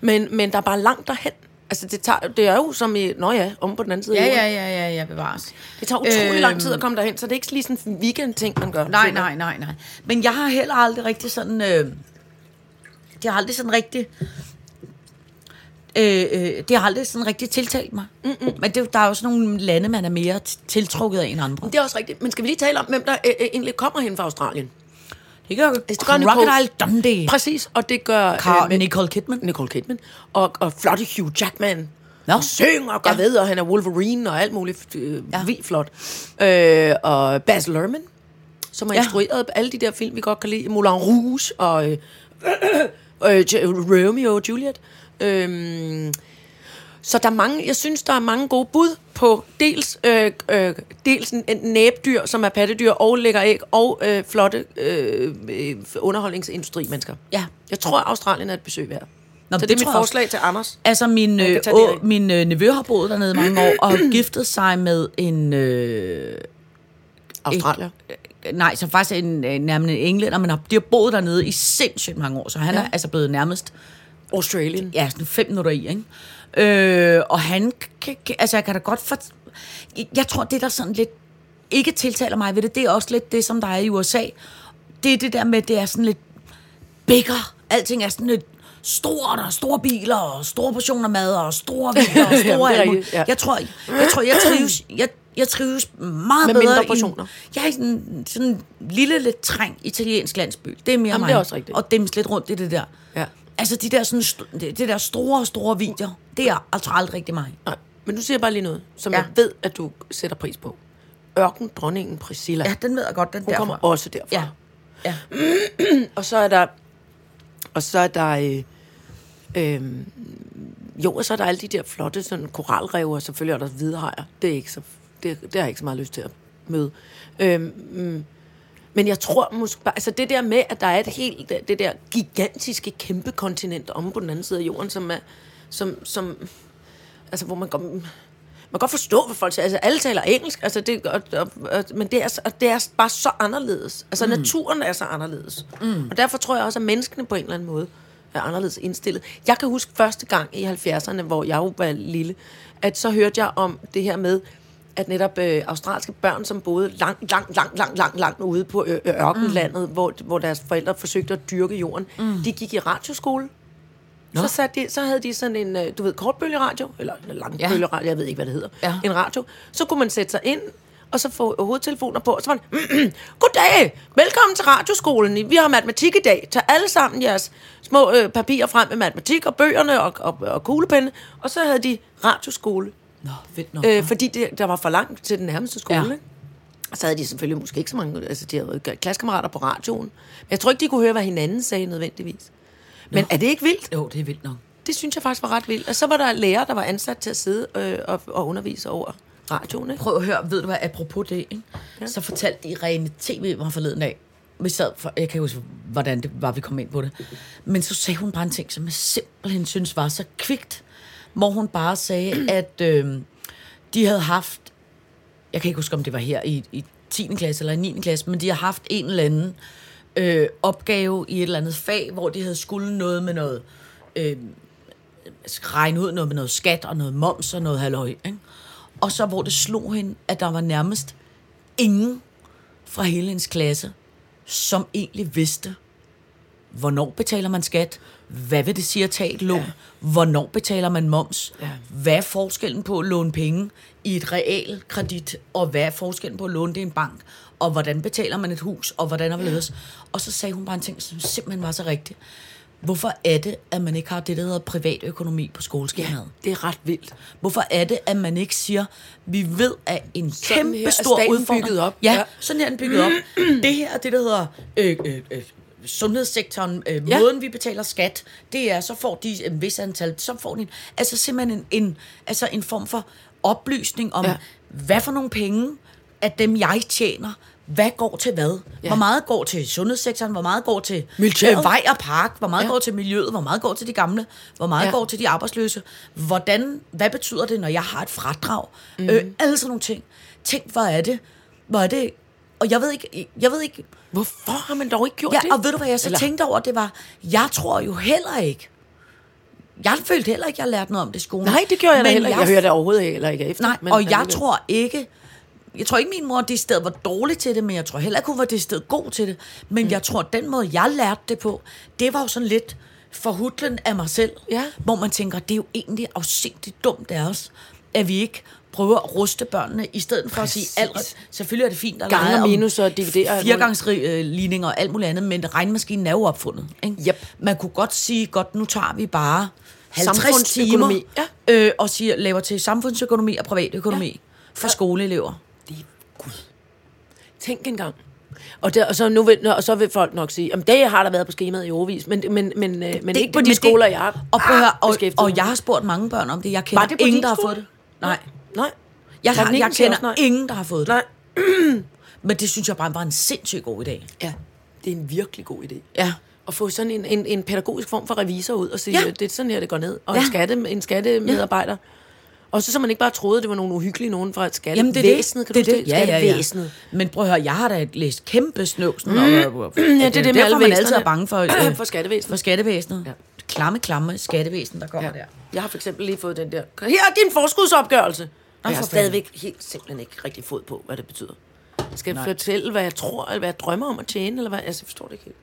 Men, men der er bare langt derhen. Altså, det, tager, det er jo som i... Nå ja, om på den anden side. Ja, ja, ja, ja, ja, bevares. Det tager utrolig Øhm. lang tid at komme derhen, så det er ikke lige sådan en weekend-ting, man gør. Nej, nej, nej, nej. Men jeg har heller aldrig rigtig sådan... Øh, det har aldrig sådan rigtig... Øh, øh, det har aldrig sådan rigtig tiltalt mig. Mm-mm. Men det, der er jo sådan nogle lande, man er mere tiltrukket af end andre. Det er også rigtigt. Men skal vi lige tale om, hvem der øh, øh, egentlig kommer hen fra Australien? Det gør Det gør. Crocodile Dundee. Præcis, og det gør... Car- med- Nicole Kidman. Nicole Kidman. Og, og flotte Hugh Jackman. Nå. Og synger og Ja. ved, og han er Wolverine og alt muligt øh, ja. Vildt flot. Øh, og Baz Luhrmann, som har ja. Instrueret alle de der film, vi godt kan lide. Moulin Rouge og øh, *clears throat* øh, J- Romeo og Juliet. Øh, så der er mange, jeg synes, der er mange gode bud på dels, øh, øh, dels næbdyr, som er pattedyr, og lægger æg, og øh, flotte øh, øh, underholdningsindustri-mennesker. Ja. Jeg tror, Australien er et besøg værd. Nå, så det, det er mit jeg også. forslag til Anders. Altså, min, øh, å, min øh, nevø har boet dernede mange år, og *clears throat* giftet sig med en... Øh, Australier. nej, så faktisk en, øh, nærmest en englænder, men de har boet dernede i sindssygt mange år, så han Ja. er altså blevet nærmest Australien. ja, sådan fem minutter i, ikke? Øh, og han, altså jeg kan da godt for... Jeg, tror, det der sådan lidt ikke tiltaler mig ved det, det er også lidt det, som der er i USA. Det er det der med, det er sådan lidt bigger. Alting er sådan lidt stort, og store biler, og store portioner mad, og store *laughs* biler, og Jamen, store muligt. rigtigt, ja. Jeg tror, jeg, tror, jeg trives... Jeg, jeg trives meget Med bedre mindre i- portioner. Jeg er i sådan, sådan en lille, lidt træng italiensk landsby. Det er mere Jamen, mig. det er også rigtigt. Og dems lidt rundt i det der. Ja. Altså, de der, sådan, det, det der store, store videoer, det er altså aldrig rigtig mig. Nej, men nu siger jeg bare lige noget, som ja. Jeg ved, at du sætter pris på. Ørken, dronningen Priscilla. Ja, den ved jeg godt, den Hun derfra. kommer også derfra. Ja. ja. *clears throat* Og så er der... Og så er der... Øh, øh, jo, og så er der alle de der flotte sådan koralrev, og selvfølgelig er der hvidhajer. Det er ikke så... Det, det har jeg ikke så meget lyst til at møde. Øh, men jeg tror måske bare... Altså det der med, at der er et helt... Det, der gigantiske kæmpe kontinent om på den anden side af jorden, som er... Som, som, altså hvor man går... Man kan godt forstå, hvad folk siger. Altså, alle taler engelsk, altså, det, og, og, og, men det er, og det er bare så anderledes. Altså, mm. naturen er så anderledes. Mm. Og derfor tror jeg også, at menneskene på en eller anden måde er anderledes indstillet. Jeg kan huske første gang i 70'erne, hvor jeg jo var lille, at så hørte jeg om det her med, at netop øh, australske børn, som boede langt, langt, langt, langt, langt, langt ude på ø- ørkenlandet, mm. hvor, hvor deres forældre forsøgte at dyrke jorden, mm. de gik i radioskole. Så, satte de, så havde de sådan en, øh, du ved, kortbølgeradio, eller langbølgeradio, jeg ved ikke, hvad det hedder. Ja. En radio. Så kunne man sætte sig ind, og så få hovedtelefoner på, og så var man, goddag, velkommen til radioskolen. Vi har matematik i dag. Tag alle sammen jeres små øh, papirer frem med matematik og bøgerne og, og, og kuglepenne. Og så havde de radioskole. Nå, fedt nok. Øh, fordi det, der var for langt til den nærmeste skole, Ja. så havde de selvfølgelig måske ikke så mange, altså de havde klassekammerater på radioen. Men jeg tror ikke, de kunne høre, hvad hinanden sagde nødvendigvis. Men er det ikke vildt? jo, det er vildt nok. Det synes jeg faktisk var ret vildt. Og så var der lærere, der var ansat til at sidde øh, og, og undervise over radioen, ikke? Prøv at høre, ved du hvad, apropos det, ikke? Ja. så fortalte Irene TV mig forleden dag, vi sad for, jeg kan huske, hvordan det var, vi kom ind på det, men så sagde hun bare en ting, som jeg simpelthen synes var så kvikt, hvor hun bare sagde, at øh, de havde haft, jeg kan ikke huske, om det var her i, i 10. klasse eller i 9. klasse, men de har haft en eller anden øh, opgave i et eller andet fag, hvor de havde skulle noget med noget, øh, regne ud noget med noget skat og noget moms og noget halløj, ikke? Og så hvor det slog hende, at der var nærmest ingen fra hele hendes klasse, som egentlig vidste, hvornår betaler man skat, hvad vil det sige at tage et lån, ja. hvornår betaler man moms, ja. hvad er forskellen på at låne penge i et realkredit, og hvad er forskellen på at låne det i en bank, og hvordan betaler man et hus, og hvordan er det Og så sagde hun bare en ting, som simpelthen var så rigtig. Hvorfor er det, at man ikke har det, der hedder privatøkonomi på skoleskemaet? Det er ret vildt. Hvorfor er det, at man ikke siger, vi ved, at en Sådan kæmpe her er stor udfordring... bygget op. Ja, Ja. sådan her er den bygget op. *clears throat* Det her er det, der hedder øh, øh, øh, sundhedssektoren, øh, Ja. måden vi betaler skat, det er, så får de en vis antal, så får de en, altså simpelthen en, en, altså en form for oplysning om, ja. Hvad for nogle penge af dem, jeg tjener, hvad går til hvad? Ja. Hvor meget går til sundhedssektoren? Hvor meget går til øh, vej og park? Hvor meget ja. Går til miljøet? Hvor meget går til de gamle? Hvor meget. Ja. går til de arbejdsløse? Hvordan, hvad betyder det, når jeg har et fradrag? Mm. Øh, alle sådan nogle ting. Tænk, hvor er det? Hvor er det? Og jeg ved ikke, jeg ved ikke, Hvorfor har man dog ikke gjort Ja, det? og ved du hvad jeg så Eller- tænkte over, det var, jeg tror jo heller ikke, jeg følte heller ikke, jeg lærte noget om det i skolen. Nej, det gjorde jeg Men heller ikke. Jeg hører det overhovedet ikke, eller ikke efter. Nej, men og jeg alligevel. tror ikke, jeg tror ikke, min mor det sted var dårlig til det, men jeg tror heller ikke, hun var det sted god til det. Men mm. jeg tror, at den måde, jeg lærte det på, det var jo sådan lidt forhudlen af mig selv. Ja. Hvor man tænker, det er jo egentlig afsindigt dumt af os, at vi ikke prøver at ruste børnene, i stedet for Præcis. at sige, alt, selvfølgelig er det fint at Gange lege minus og dividere og alt Firegangsligninger og alt muligt andet, men regnmaskinen er jo opfundet. Ikke? Yep. Man kunne godt sige, godt, nu tager vi bare 50 timer ja. øh, og siger, laver til samfundsøkonomi og privatøkonomi ja. for skoleelever. Det er Gud. Tænk engang. Og, der, og, så nu vil, og så vil folk nok sige, at det har der været på skemaet i overvis, men, men, men, øh, men det, ikke på de men skoler, jeg har og, prøv høre, og, og jeg har spurgt mange børn om det. Jeg kender Var det på ingen, der har fået det. Nej. Nej. Jeg, har, jeg kender Nej. ingen, der har fået det. Nej. *clears throat* Men det synes jeg bare var en sindssygt god idé. Ja, det er en virkelig god idé. Ja. At få sådan en, en, en pædagogisk form for revisor ud og sige, Ja. ja. det er sådan her, det går ned. Og Ja. en, skatte, en skattemedarbejder. Ja. Og så så man ikke bare troede, det var nogle uhyggelige nogen fra et Jamen, det er det. skattevæsenet. Kan det, du huske det. Ja, ja, ja. Skattevæsenet. Men prøv at høre, jeg har da læst kæmpe snøvsen. Mm. Og, Ja, det er det med derfor, man altid er bange for, øh, For skattevæsenet. For skattevæsenet. Ja. Klamme, klamme skattevæsen, der kommer Ja. der. Jeg har for eksempel lige fået den der. Her er din forskudsopgørelse. Og jeg har stadigvæk helt simpelthen ikke rigtig fået på, hvad det betyder. Skal jeg fortælle, hvad jeg tror, eller hvad jeg drømmer om at tjene, eller hvad? Altså, jeg forstår det ikke helt.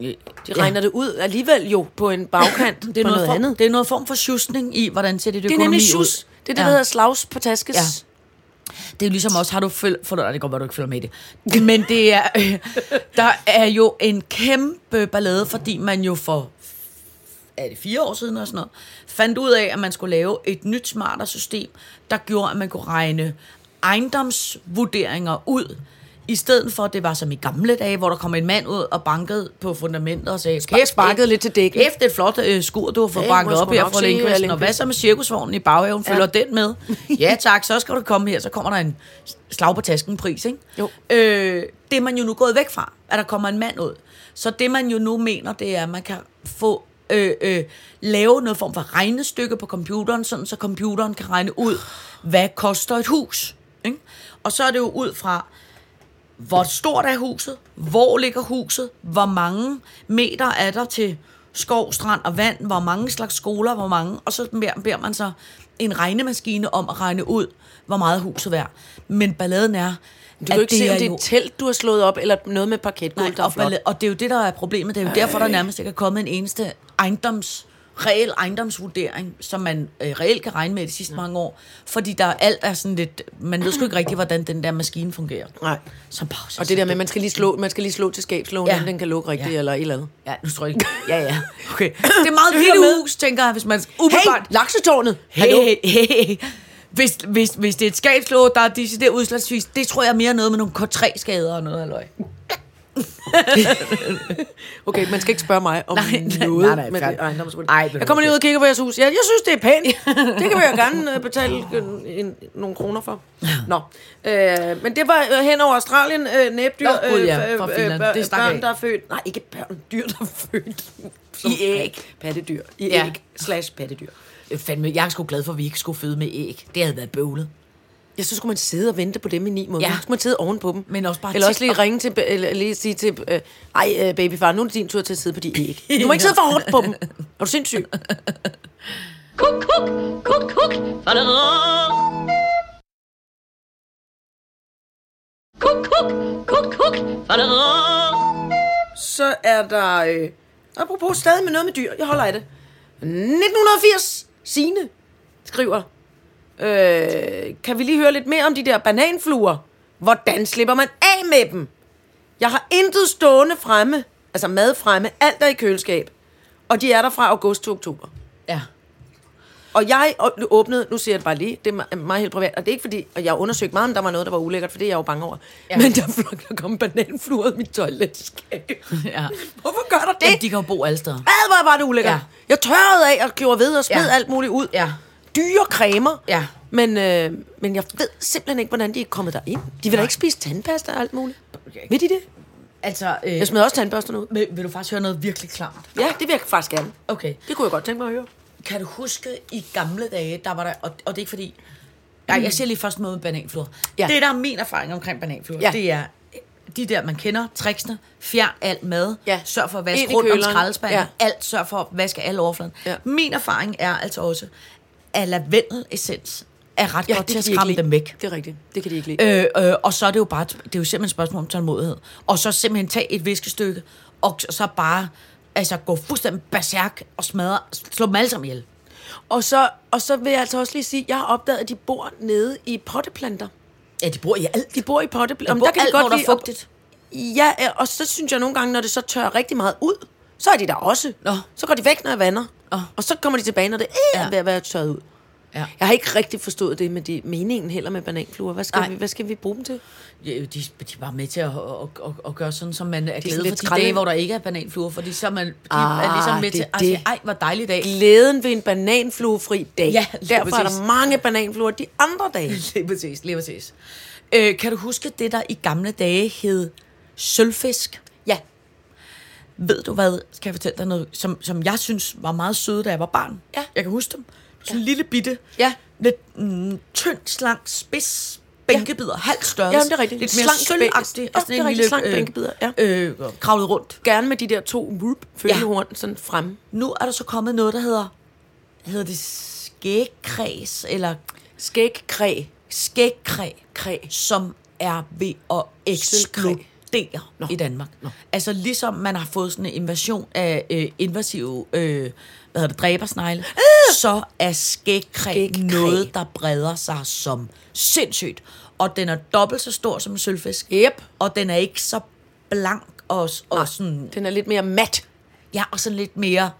De Ja. regner det ud alligevel jo på en bagkant *clears throat* Det er noget, noget form, andet. det er noget form for sjusning i, hvordan ser dit Det er økonomi nemlig ud. sjus. Det er det, der hedder slags på taskes. Ja. Det er jo ligesom også, har du føl... For dig, det går godt, du ikke følger med i det. Men det er, øh, *laughs* der er jo en kæmpe ballade, fordi man jo for er det fire år siden og sådan noget, fandt ud af, at man skulle lave et nyt smartere system, der gjorde, at man kunne regne ejendomsvurderinger ud, i stedet for, at det var som i gamle dage, hvor der kom en mand ud og bankede på fundamentet og sagde, Spark- sparkede lidt til dækken. Kæft, det er et flot øh, skur, du har fået banket op her fra Lindqvisten. Og hvad så med cirkusvognen i baghaven? Følger Ja. den med? *laughs* Ja tak, så skal du komme her, så kommer der en slag på tasken pris, ikke? Jo. Øh, det er man jo nu gået væk fra, at der kommer en mand ud. Så det man jo nu mener, det er, at man kan få øh, øh, lave noget form for regnestykke på computeren, sådan så computeren kan regne ud, hvad koster et hus. Ikke? Og så er det jo ud fra, hvor stort er huset, hvor ligger huset, hvor mange meter er der til skov, strand og vand, hvor mange slags skoler, hvor mange, og så beder, beder man så en regnemaskine om at regne ud, hvor meget huset er værd. Men balladen er, du kan jo ikke se, om det er et telt, du har slået op, eller noget med parketgulv, Nej, der er og, flot. og det er jo det, der er problemet. Det er jo derfor, der nærmest ikke er kommet en eneste ejendoms, reel ejendomsvurdering, som man øh, reelt kan regne med de sidste ja. mange år. Fordi der alt er sådan lidt... Man ved sgu ikke rigtigt, hvordan den der maskine fungerer. Nej. Som pause. Og det der med, man skal lige slå, man skal lige slå til skabslågen, ja. Den kan lukke rigtigt, Ja. eller et eller andet. Ja, nu tror jeg ikke. Ja, ja. *laughs* Okay. Det er meget lille hus, tænker jeg, hvis man... Hey, Umiddelbart. laksetårnet! Hallo? Hey, hey, hey. Hvis, hvis, hvis det er et skabslåg, der er decideret udslagsvis, det tror jeg er mere noget med nogle K3-skader og noget, halløj. *laughs* Okay, man skal ikke spørge mig om Nej, nej, noget nej, nej, med det ejendomsvurdering. Ej, ved du jeg kommer lige ud og kigger på jeres hus. Ja, jeg synes, det er pænt. Det kan vi jo gerne øh, betale øh, en, nogle kroner for. Nå, øh, men det var øh, hen over Australien, øh, næbdyr, Nå, gud ja, fra Finland. bør- Det stak børn, af. der er født. Nej, ikke børn, dyr, der er født. I æg. Pattedyr. I Ja. æg slash pattedyr. Øh, Fandme, jeg er sgu glad for, at vi ikke skulle føde med æg. Det havde været bøvlet. Ja, så skulle man sidde og vente på dem i ni måneder. Ja. Så skulle man sidde oven på dem. Men også bare Eller også lige ringe til, eller lige sige til, øh, ej øh, babyfar, nu er det din tur til at sidde på de æg. Du må ikke sidde for hårdt på dem. Er du sindssyg? Kuk, kuk, kuk, kuk. Kuk, kuk, kuk, kuk. Så er der, øh, apropos stadig med noget med dyr, jeg holder af det. 1980, Signe skriver, øh, kan vi lige høre lidt mere om de der bananfluer? Hvordan slipper man af med dem? Jeg har intet stående fremme, altså mad fremme, alt er i køleskab. Og de er der fra august til oktober. Ja. Og jeg åbnede, nu siger jeg det bare lige, det er mig helt privat, og det er ikke fordi, og jeg har undersøgt meget, om der var noget, der var ulækkert, for det er jeg jo bange over. Ja. Men der, der kom bananfluer i mit toiletskab. *laughs* ja. Hvorfor gør der det? Jamen, de kan jo bo alle steder. Hvad var, var det ulækkert? Ja. Ja. Jeg tørrede af og gjorde ved og smed Ja. ja. alt muligt ud. Ja. Dyre cremer. Ja. Men, øh, men jeg ved simpelthen ikke, hvordan de er kommet derind. De vil da ikke spise tandpasta og alt muligt. Ved de det? Altså, øh, Jeg smed også tandbørsterne ud. vil, vil du faktisk høre noget virkelig klart? Ja, det vil jeg faktisk gerne. Okay. Det kunne jeg godt tænke mig at høre. Kan du huske, i gamle dage, der var der, og, og det er ikke fordi, nej, jeg siger lige først noget med bananfluer. Ja. Det, der er min erfaring omkring bananfluer, Ja. det er de der, man kender, tricksene, fjern alt mad, Ja. sørg for at vaske rundt om skraldespanden, Ja. alt, sørg for at vaske alle overfladen. Ja. Min erfaring er altså også, at lavendelessens er ret Ja, godt til at skræmme dem væk. Det er rigtigt. Det kan de ikke lide. Øh, øh, og så er det jo bare, det er jo simpelthen et spørgsmål om tålmodighed. Og så simpelthen tage et viskestykke, og så bare altså, gå fuldstændig berserk og smadre, slå dem alle sammen ihjel. Og så, og så vil jeg altså også lige sige, at jeg har opdaget, at de bor nede i potteplanter. Ja, de bor i alt. De bor i potteplanter. bor alt, hvor der er fugtigt. Ja, og så synes jeg nogle gange, når det så tørrer rigtig meget ud, så er de der også. Nå. Så går de væk, når jeg vander. Nå. Og så kommer de tilbage, når det er Ja. ved at være tørret ud. Ja. Jeg har ikke rigtig forstået det med de, meningen heller med bananfluer. Hvad skal, Nej. vi, hvad skal vi bruge dem til? Ja, de, de er bare med til at, at, at, at gøre sådan, som man er glad for de dage, hvor der ikke er bananfluer, fordi så er man de Ah, er ligesom med det til er at sige, ej, hvor dejlig dag. Glæden ved en bananfluefri dag. Ja, Derfor er præcis. der mange bananfluer de andre dage. *laughs* Lige præcis, lige præcis. Øh, kan du huske det, der i gamle dage hed sølvfisk? Ja. Ved du hvad, skal jeg fortælle dig noget, som, som jeg synes var meget søde, da jeg var barn? Ja. Jeg kan huske dem. Sådan en lille bitte, Ja. lidt mm, tynd, slank, spids, bænkebider, halv størrelse. Jamen, det er rigtigt. Lidt mere sølvagtig. Ja, det er rigtigt. Slank bænkebider, ja. Øh, kravlet rundt. Gerne med de der to whoop, følgehorn sådan frem. Nu er der så kommet noget, der hedder, hedder det skægkræs, eller Skægkræ. skægkræ, Kræ. som er ved at eksplodere Nå. i Danmark. Nå. Altså ligesom man har fået sådan en invasion af øh, invasive øh, hvad hedder det, dræbersnegle, så er skægkræ, Skægkræ. noget, der breder sig som sindssygt. Og den er dobbelt så stor som en sølvfisk. Yep. Og den er ikke så blank og, og sådan, Den er lidt mere mat. ja, og sådan lidt mere...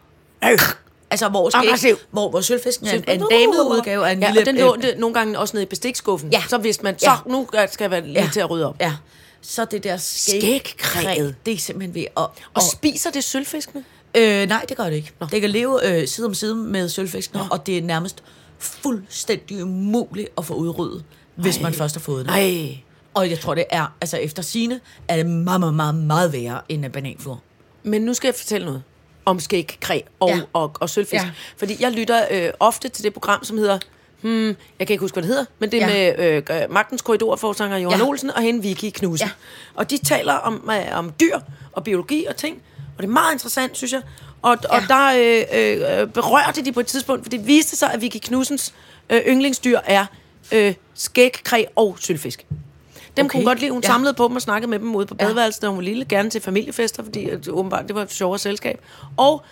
Altså, hvor, skæg, hvor, hvor sølvfisken er en, en dameudgave af en ja, lille... og den lå det nogle gange også nede i bestikskuffen. Ja. Så vidste man, så Ja. nu skal jeg være lige til at rydde op. Ja, så det der skæg, Skægkræet. det er simpelthen ved at... Og spiser det sølvfiskene? Øh, nej, det gør det ikke. Nå. Det kan leve øh, side om side med sølvfiskene, og det er nærmest fuldstændig umuligt at få udryddet, hvis man først har fået det. Nej. Og jeg tror, det er, altså efter sine er det meget, meget, meget, meget værre end en bananflor. Men nu skal jeg fortælle noget om skægkræ og, Ja. ja. og, og sølvfisk. Ja. Fordi jeg lytter øh, ofte til det program, som hedder... Hmm, jeg kan ikke huske, hvad det hedder, men det er Ja. med øh, Magtens Korridorforsanger Johan ja. Olsen og hende Vicky Knudsen. Ja. Og de taler om, øh, om dyr og biologi og ting, og det er meget interessant, synes jeg. Og, ja. og der øh, øh, berørte de på et tidspunkt, for det viste sig, at Vicky Knudsens øh, yndlingsdyr er øh, skægkræ og sølvfisk. Dem okay. kunne godt lide. Hun Ja. samlede på dem og snakkede med dem ude på badeværelset, da hun var lille. Gerne til familiefester, fordi øh, åbenbart det var et sjovere selskab. Og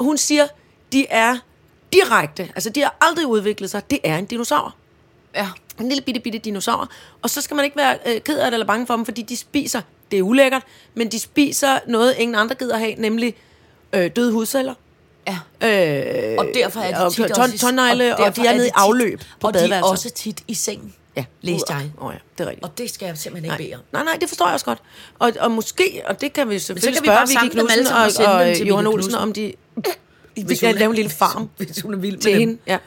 hun siger, de er direkte, altså de har aldrig udviklet sig. Det er en dinosaur. Ja. En lille bitte, bitte dinosaur. Og så skal man ikke være øh, ked af det eller bange for dem, fordi de spiser, det er ulækkert, men de spiser noget, ingen andre gider have, nemlig øh, døde hudceller. Ja. Øh, Og derfor er de og tit ton, også... og, derfor de er nede i afløb på Og de er også tit i seng, ja. læste jeg. Åh oh, ja, det er rigtigt. Og det skal jeg simpelthen ikke bede om. Nej, nej, det forstår jeg også godt. Og, og måske, og det kan vi selvfølgelig kan vi spørge bare Vicky dem Knudsen og og, og, dem og Johan Olsen, om de... Vi kan lave en lille farm *laughs* Hvis hun er vild med til dem. hende. Ja.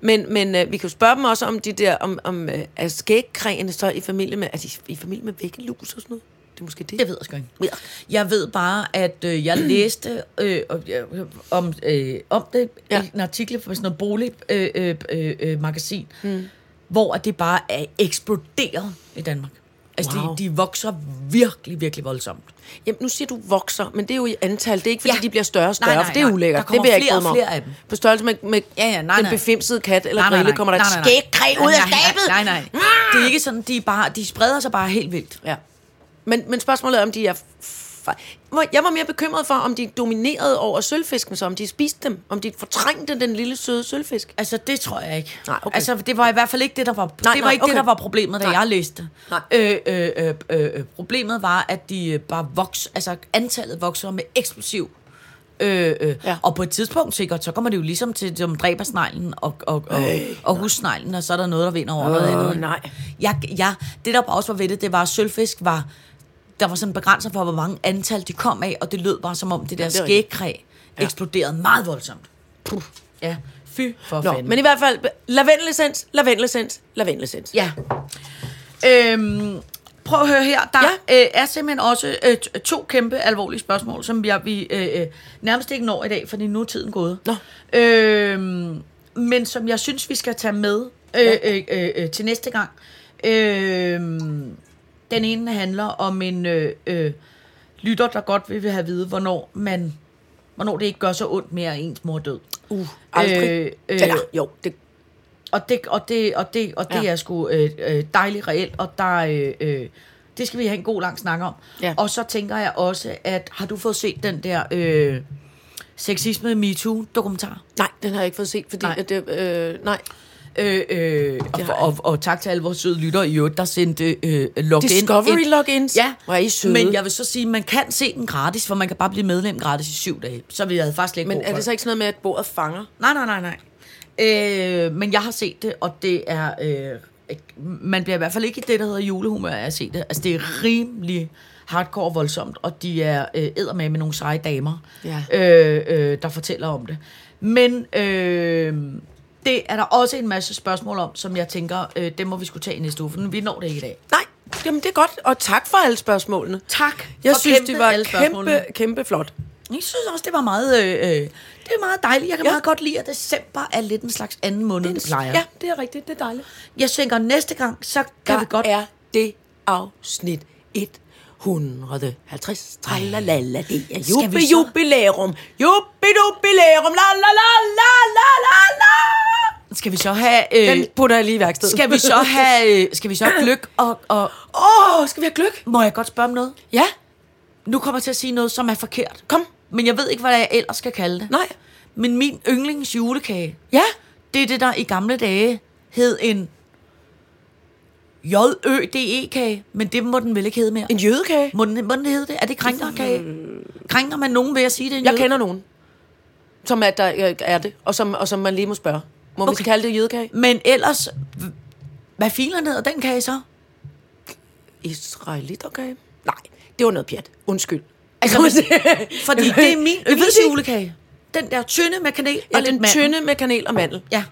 Men, men øh, vi kan jo spørge dem også om de der, om, om øh, er skægkræene så i familie med, er de i familie med væggelus og sådan noget? Det er måske det. Det ved jeg sgu ikke. Jeg ved bare, at øh, jeg *clears throat* læste øh, om, øh, om, øh, om det ja. Ja. i en artikel fra sådan noget boligmagasin, øh, øh, øh, magasin, mm. hvor det bare er eksploderet i Danmark. Altså, Wow. de, de vokser virkelig, virkelig voldsomt. Jamen, nu siger du vokser, men det er jo i antal. Det er ikke, fordi Ja. ja. de bliver større og større, Nej, nej, for det er nej. ulækkert. Der det vil jeg ikke flere mig og flere af dem. På størrelse med, med Ja, ja, nej, den nej. befimsede kat eller grille, kommer der et skægkræ ud af nej, skabet. Nej, nej, nej. Det er ikke sådan, de, bare, de spreder sig bare helt vildt. Ja. Men, men spørgsmålet er, om de er... Jeg var mere bekymret for, om de dominerede over sølvfisken, så om de spiste dem. Om de fortrængte den lille søde sølvfisk. Altså, det tror jeg ikke. Nej, okay. Altså, det var i hvert fald ikke det, der var, Nej, det var nej, ikke okay. det, der var problemet, da Nej. jeg læste. Nej. Øh, øh, øh, øh, øh, problemet var, at de øh, bare vokser, altså antallet vokser med eksplosiv. Øh, øh. Ja. Og på et tidspunkt sikkert, så kommer det jo ligesom til, som dræber sneglen og, og, og, og hussneglen, og så er der noget, der vinder over noget andet. nej. Jeg, jeg, det, der bare også var ved det, det var, at sølvfisk var, der var sådan begrænset for, hvor mange antal de kom af, og det lød bare som om det der er skægkræ eksploderede meget voldsomt. Puh. Ja, fy for Nå, fanden. men i hvert fald, lavendelessens, lavendelessens, lavendelessens. Ja. Øhm, prøv at høre her. Der ja. øh, er simpelthen også øh, to kæmpe alvorlige spørgsmål, som vi, vi øh, øh, nærmest ikke når i dag, fordi nu er tiden gået. Nå. Øhm, men som jeg synes, vi skal tage med øh, øh, øh, øh, til næste gang. Øhm, den ene handler om en øh, øh, lytter, der godt vil have at vide, hvornår man hvornår det ikke gør så ondt mere, at ens mor er død. Uh, aldrig. Øh, Øh, Eller, jo, det, Og det, og det, og det, og det ja. Er sgu øh, øh, dejligt reelt, og der, øh, øh, det skal vi have en god lang snak om. Ja. Og så tænker jeg også, at har du fået set den der øh, sexisme MeToo-dokumentar? nej, den har jeg ikke fået set, fordi... Nej. Nej. Det, øh, nej. Øh, øh, og, og, og, og tak til alle vores søde lyttere i øvrigt, der sendte øh, login. Discovery logins. Ja, Hvor er I søde. men jeg vil så sige, at man kan se den gratis, for man kan bare blive medlem gratis i syv dage. Så vi havde faktisk lidt Men er det så ikke sådan noget med, at bordet fanger? Nej, nej, nej, nej. Øh, men jeg har set det, og det er... Øh, ikke- man bliver i hvert fald ikke i det, der hedder julehumør af at se det. Altså, det er rimelig hardcore voldsomt, og de er øh, eddermame med nogle seje damer, Ja. øh, øh, der fortæller om det. Men øh, det er der også en masse spørgsmål om, som jeg tænker, øh, det må vi skulle tage i næste uge, for vi når det ikke i dag. Nej, jamen det er godt. Og tak for alle spørgsmålene. Tak. Jeg for synes, det var kæmpe, kæmpe flot. Jeg synes også, det var meget, øh, øh, det er meget dejligt. Jeg kan ja. Meget godt lide, at december er lidt en slags anden måned, det plejer. Ja, det er rigtigt. Det er dejligt. Jeg tænker, næste gang, så kan Der vi godt... er det afsnit 150. Tralalala, det er jubilærum. Jubilærum. La, la, la. Skal vi så have... Øh, Den putter jeg lige i værkstedet. skal vi så have... *laughs* Øh, skal vi så have gløk og, og... Åh, oh, skal vi have gløk? Må jeg godt spørge om noget? Ja, Nu kommer jeg til at sige noget, som er forkert. kom. Men jeg ved ikke, hvad jeg ellers skal kalde det. Nej. Men min yndlings julekage, Ja. det er det, der i gamle dage hed en J-Ø-D-E-kage. Men det må den vel ikke hedde mere. En jødekage. Må den, må den hedde det? Er det krænkerkage? Krænker man nogen ved at sige det? er en Jeg jøde- kender nogen, som er, der øh, er det, og som, og som man lige må spørge. Må okay. Vi kalde det jødekage? Men ellers... Hvad filen hedder den kage så? Israeliterkage? Nej, det var noget pjat. Undskyld. Altså, men, *laughs* fordi det er min *laughs* yndlingsjulekage. Den der tynde med kanel Ja, og lidt den mandel. tynde med kanel og mandel. Ja.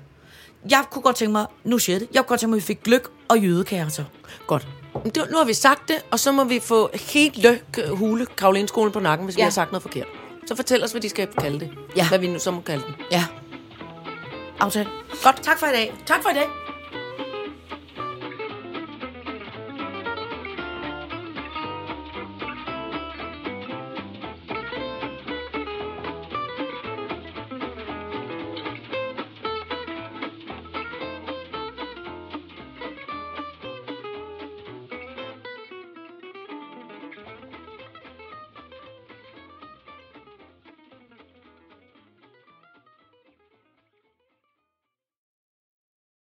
Jeg kunne godt tænke mig, nu siger jeg det, jeg kunne godt tænke mig, at vi fik gløk og jødekager så. Godt. Det, nu har vi sagt det, og så må vi få hele hule Karolinskolen på nakken, hvis ja. vi Ja. har sagt noget forkert. Så fortæl os, hvad de skal kalde det. Ja. Hvad vi nu så må kalde den. Ja. Aftale. Godt. Tak for i dag. Tak for i dag.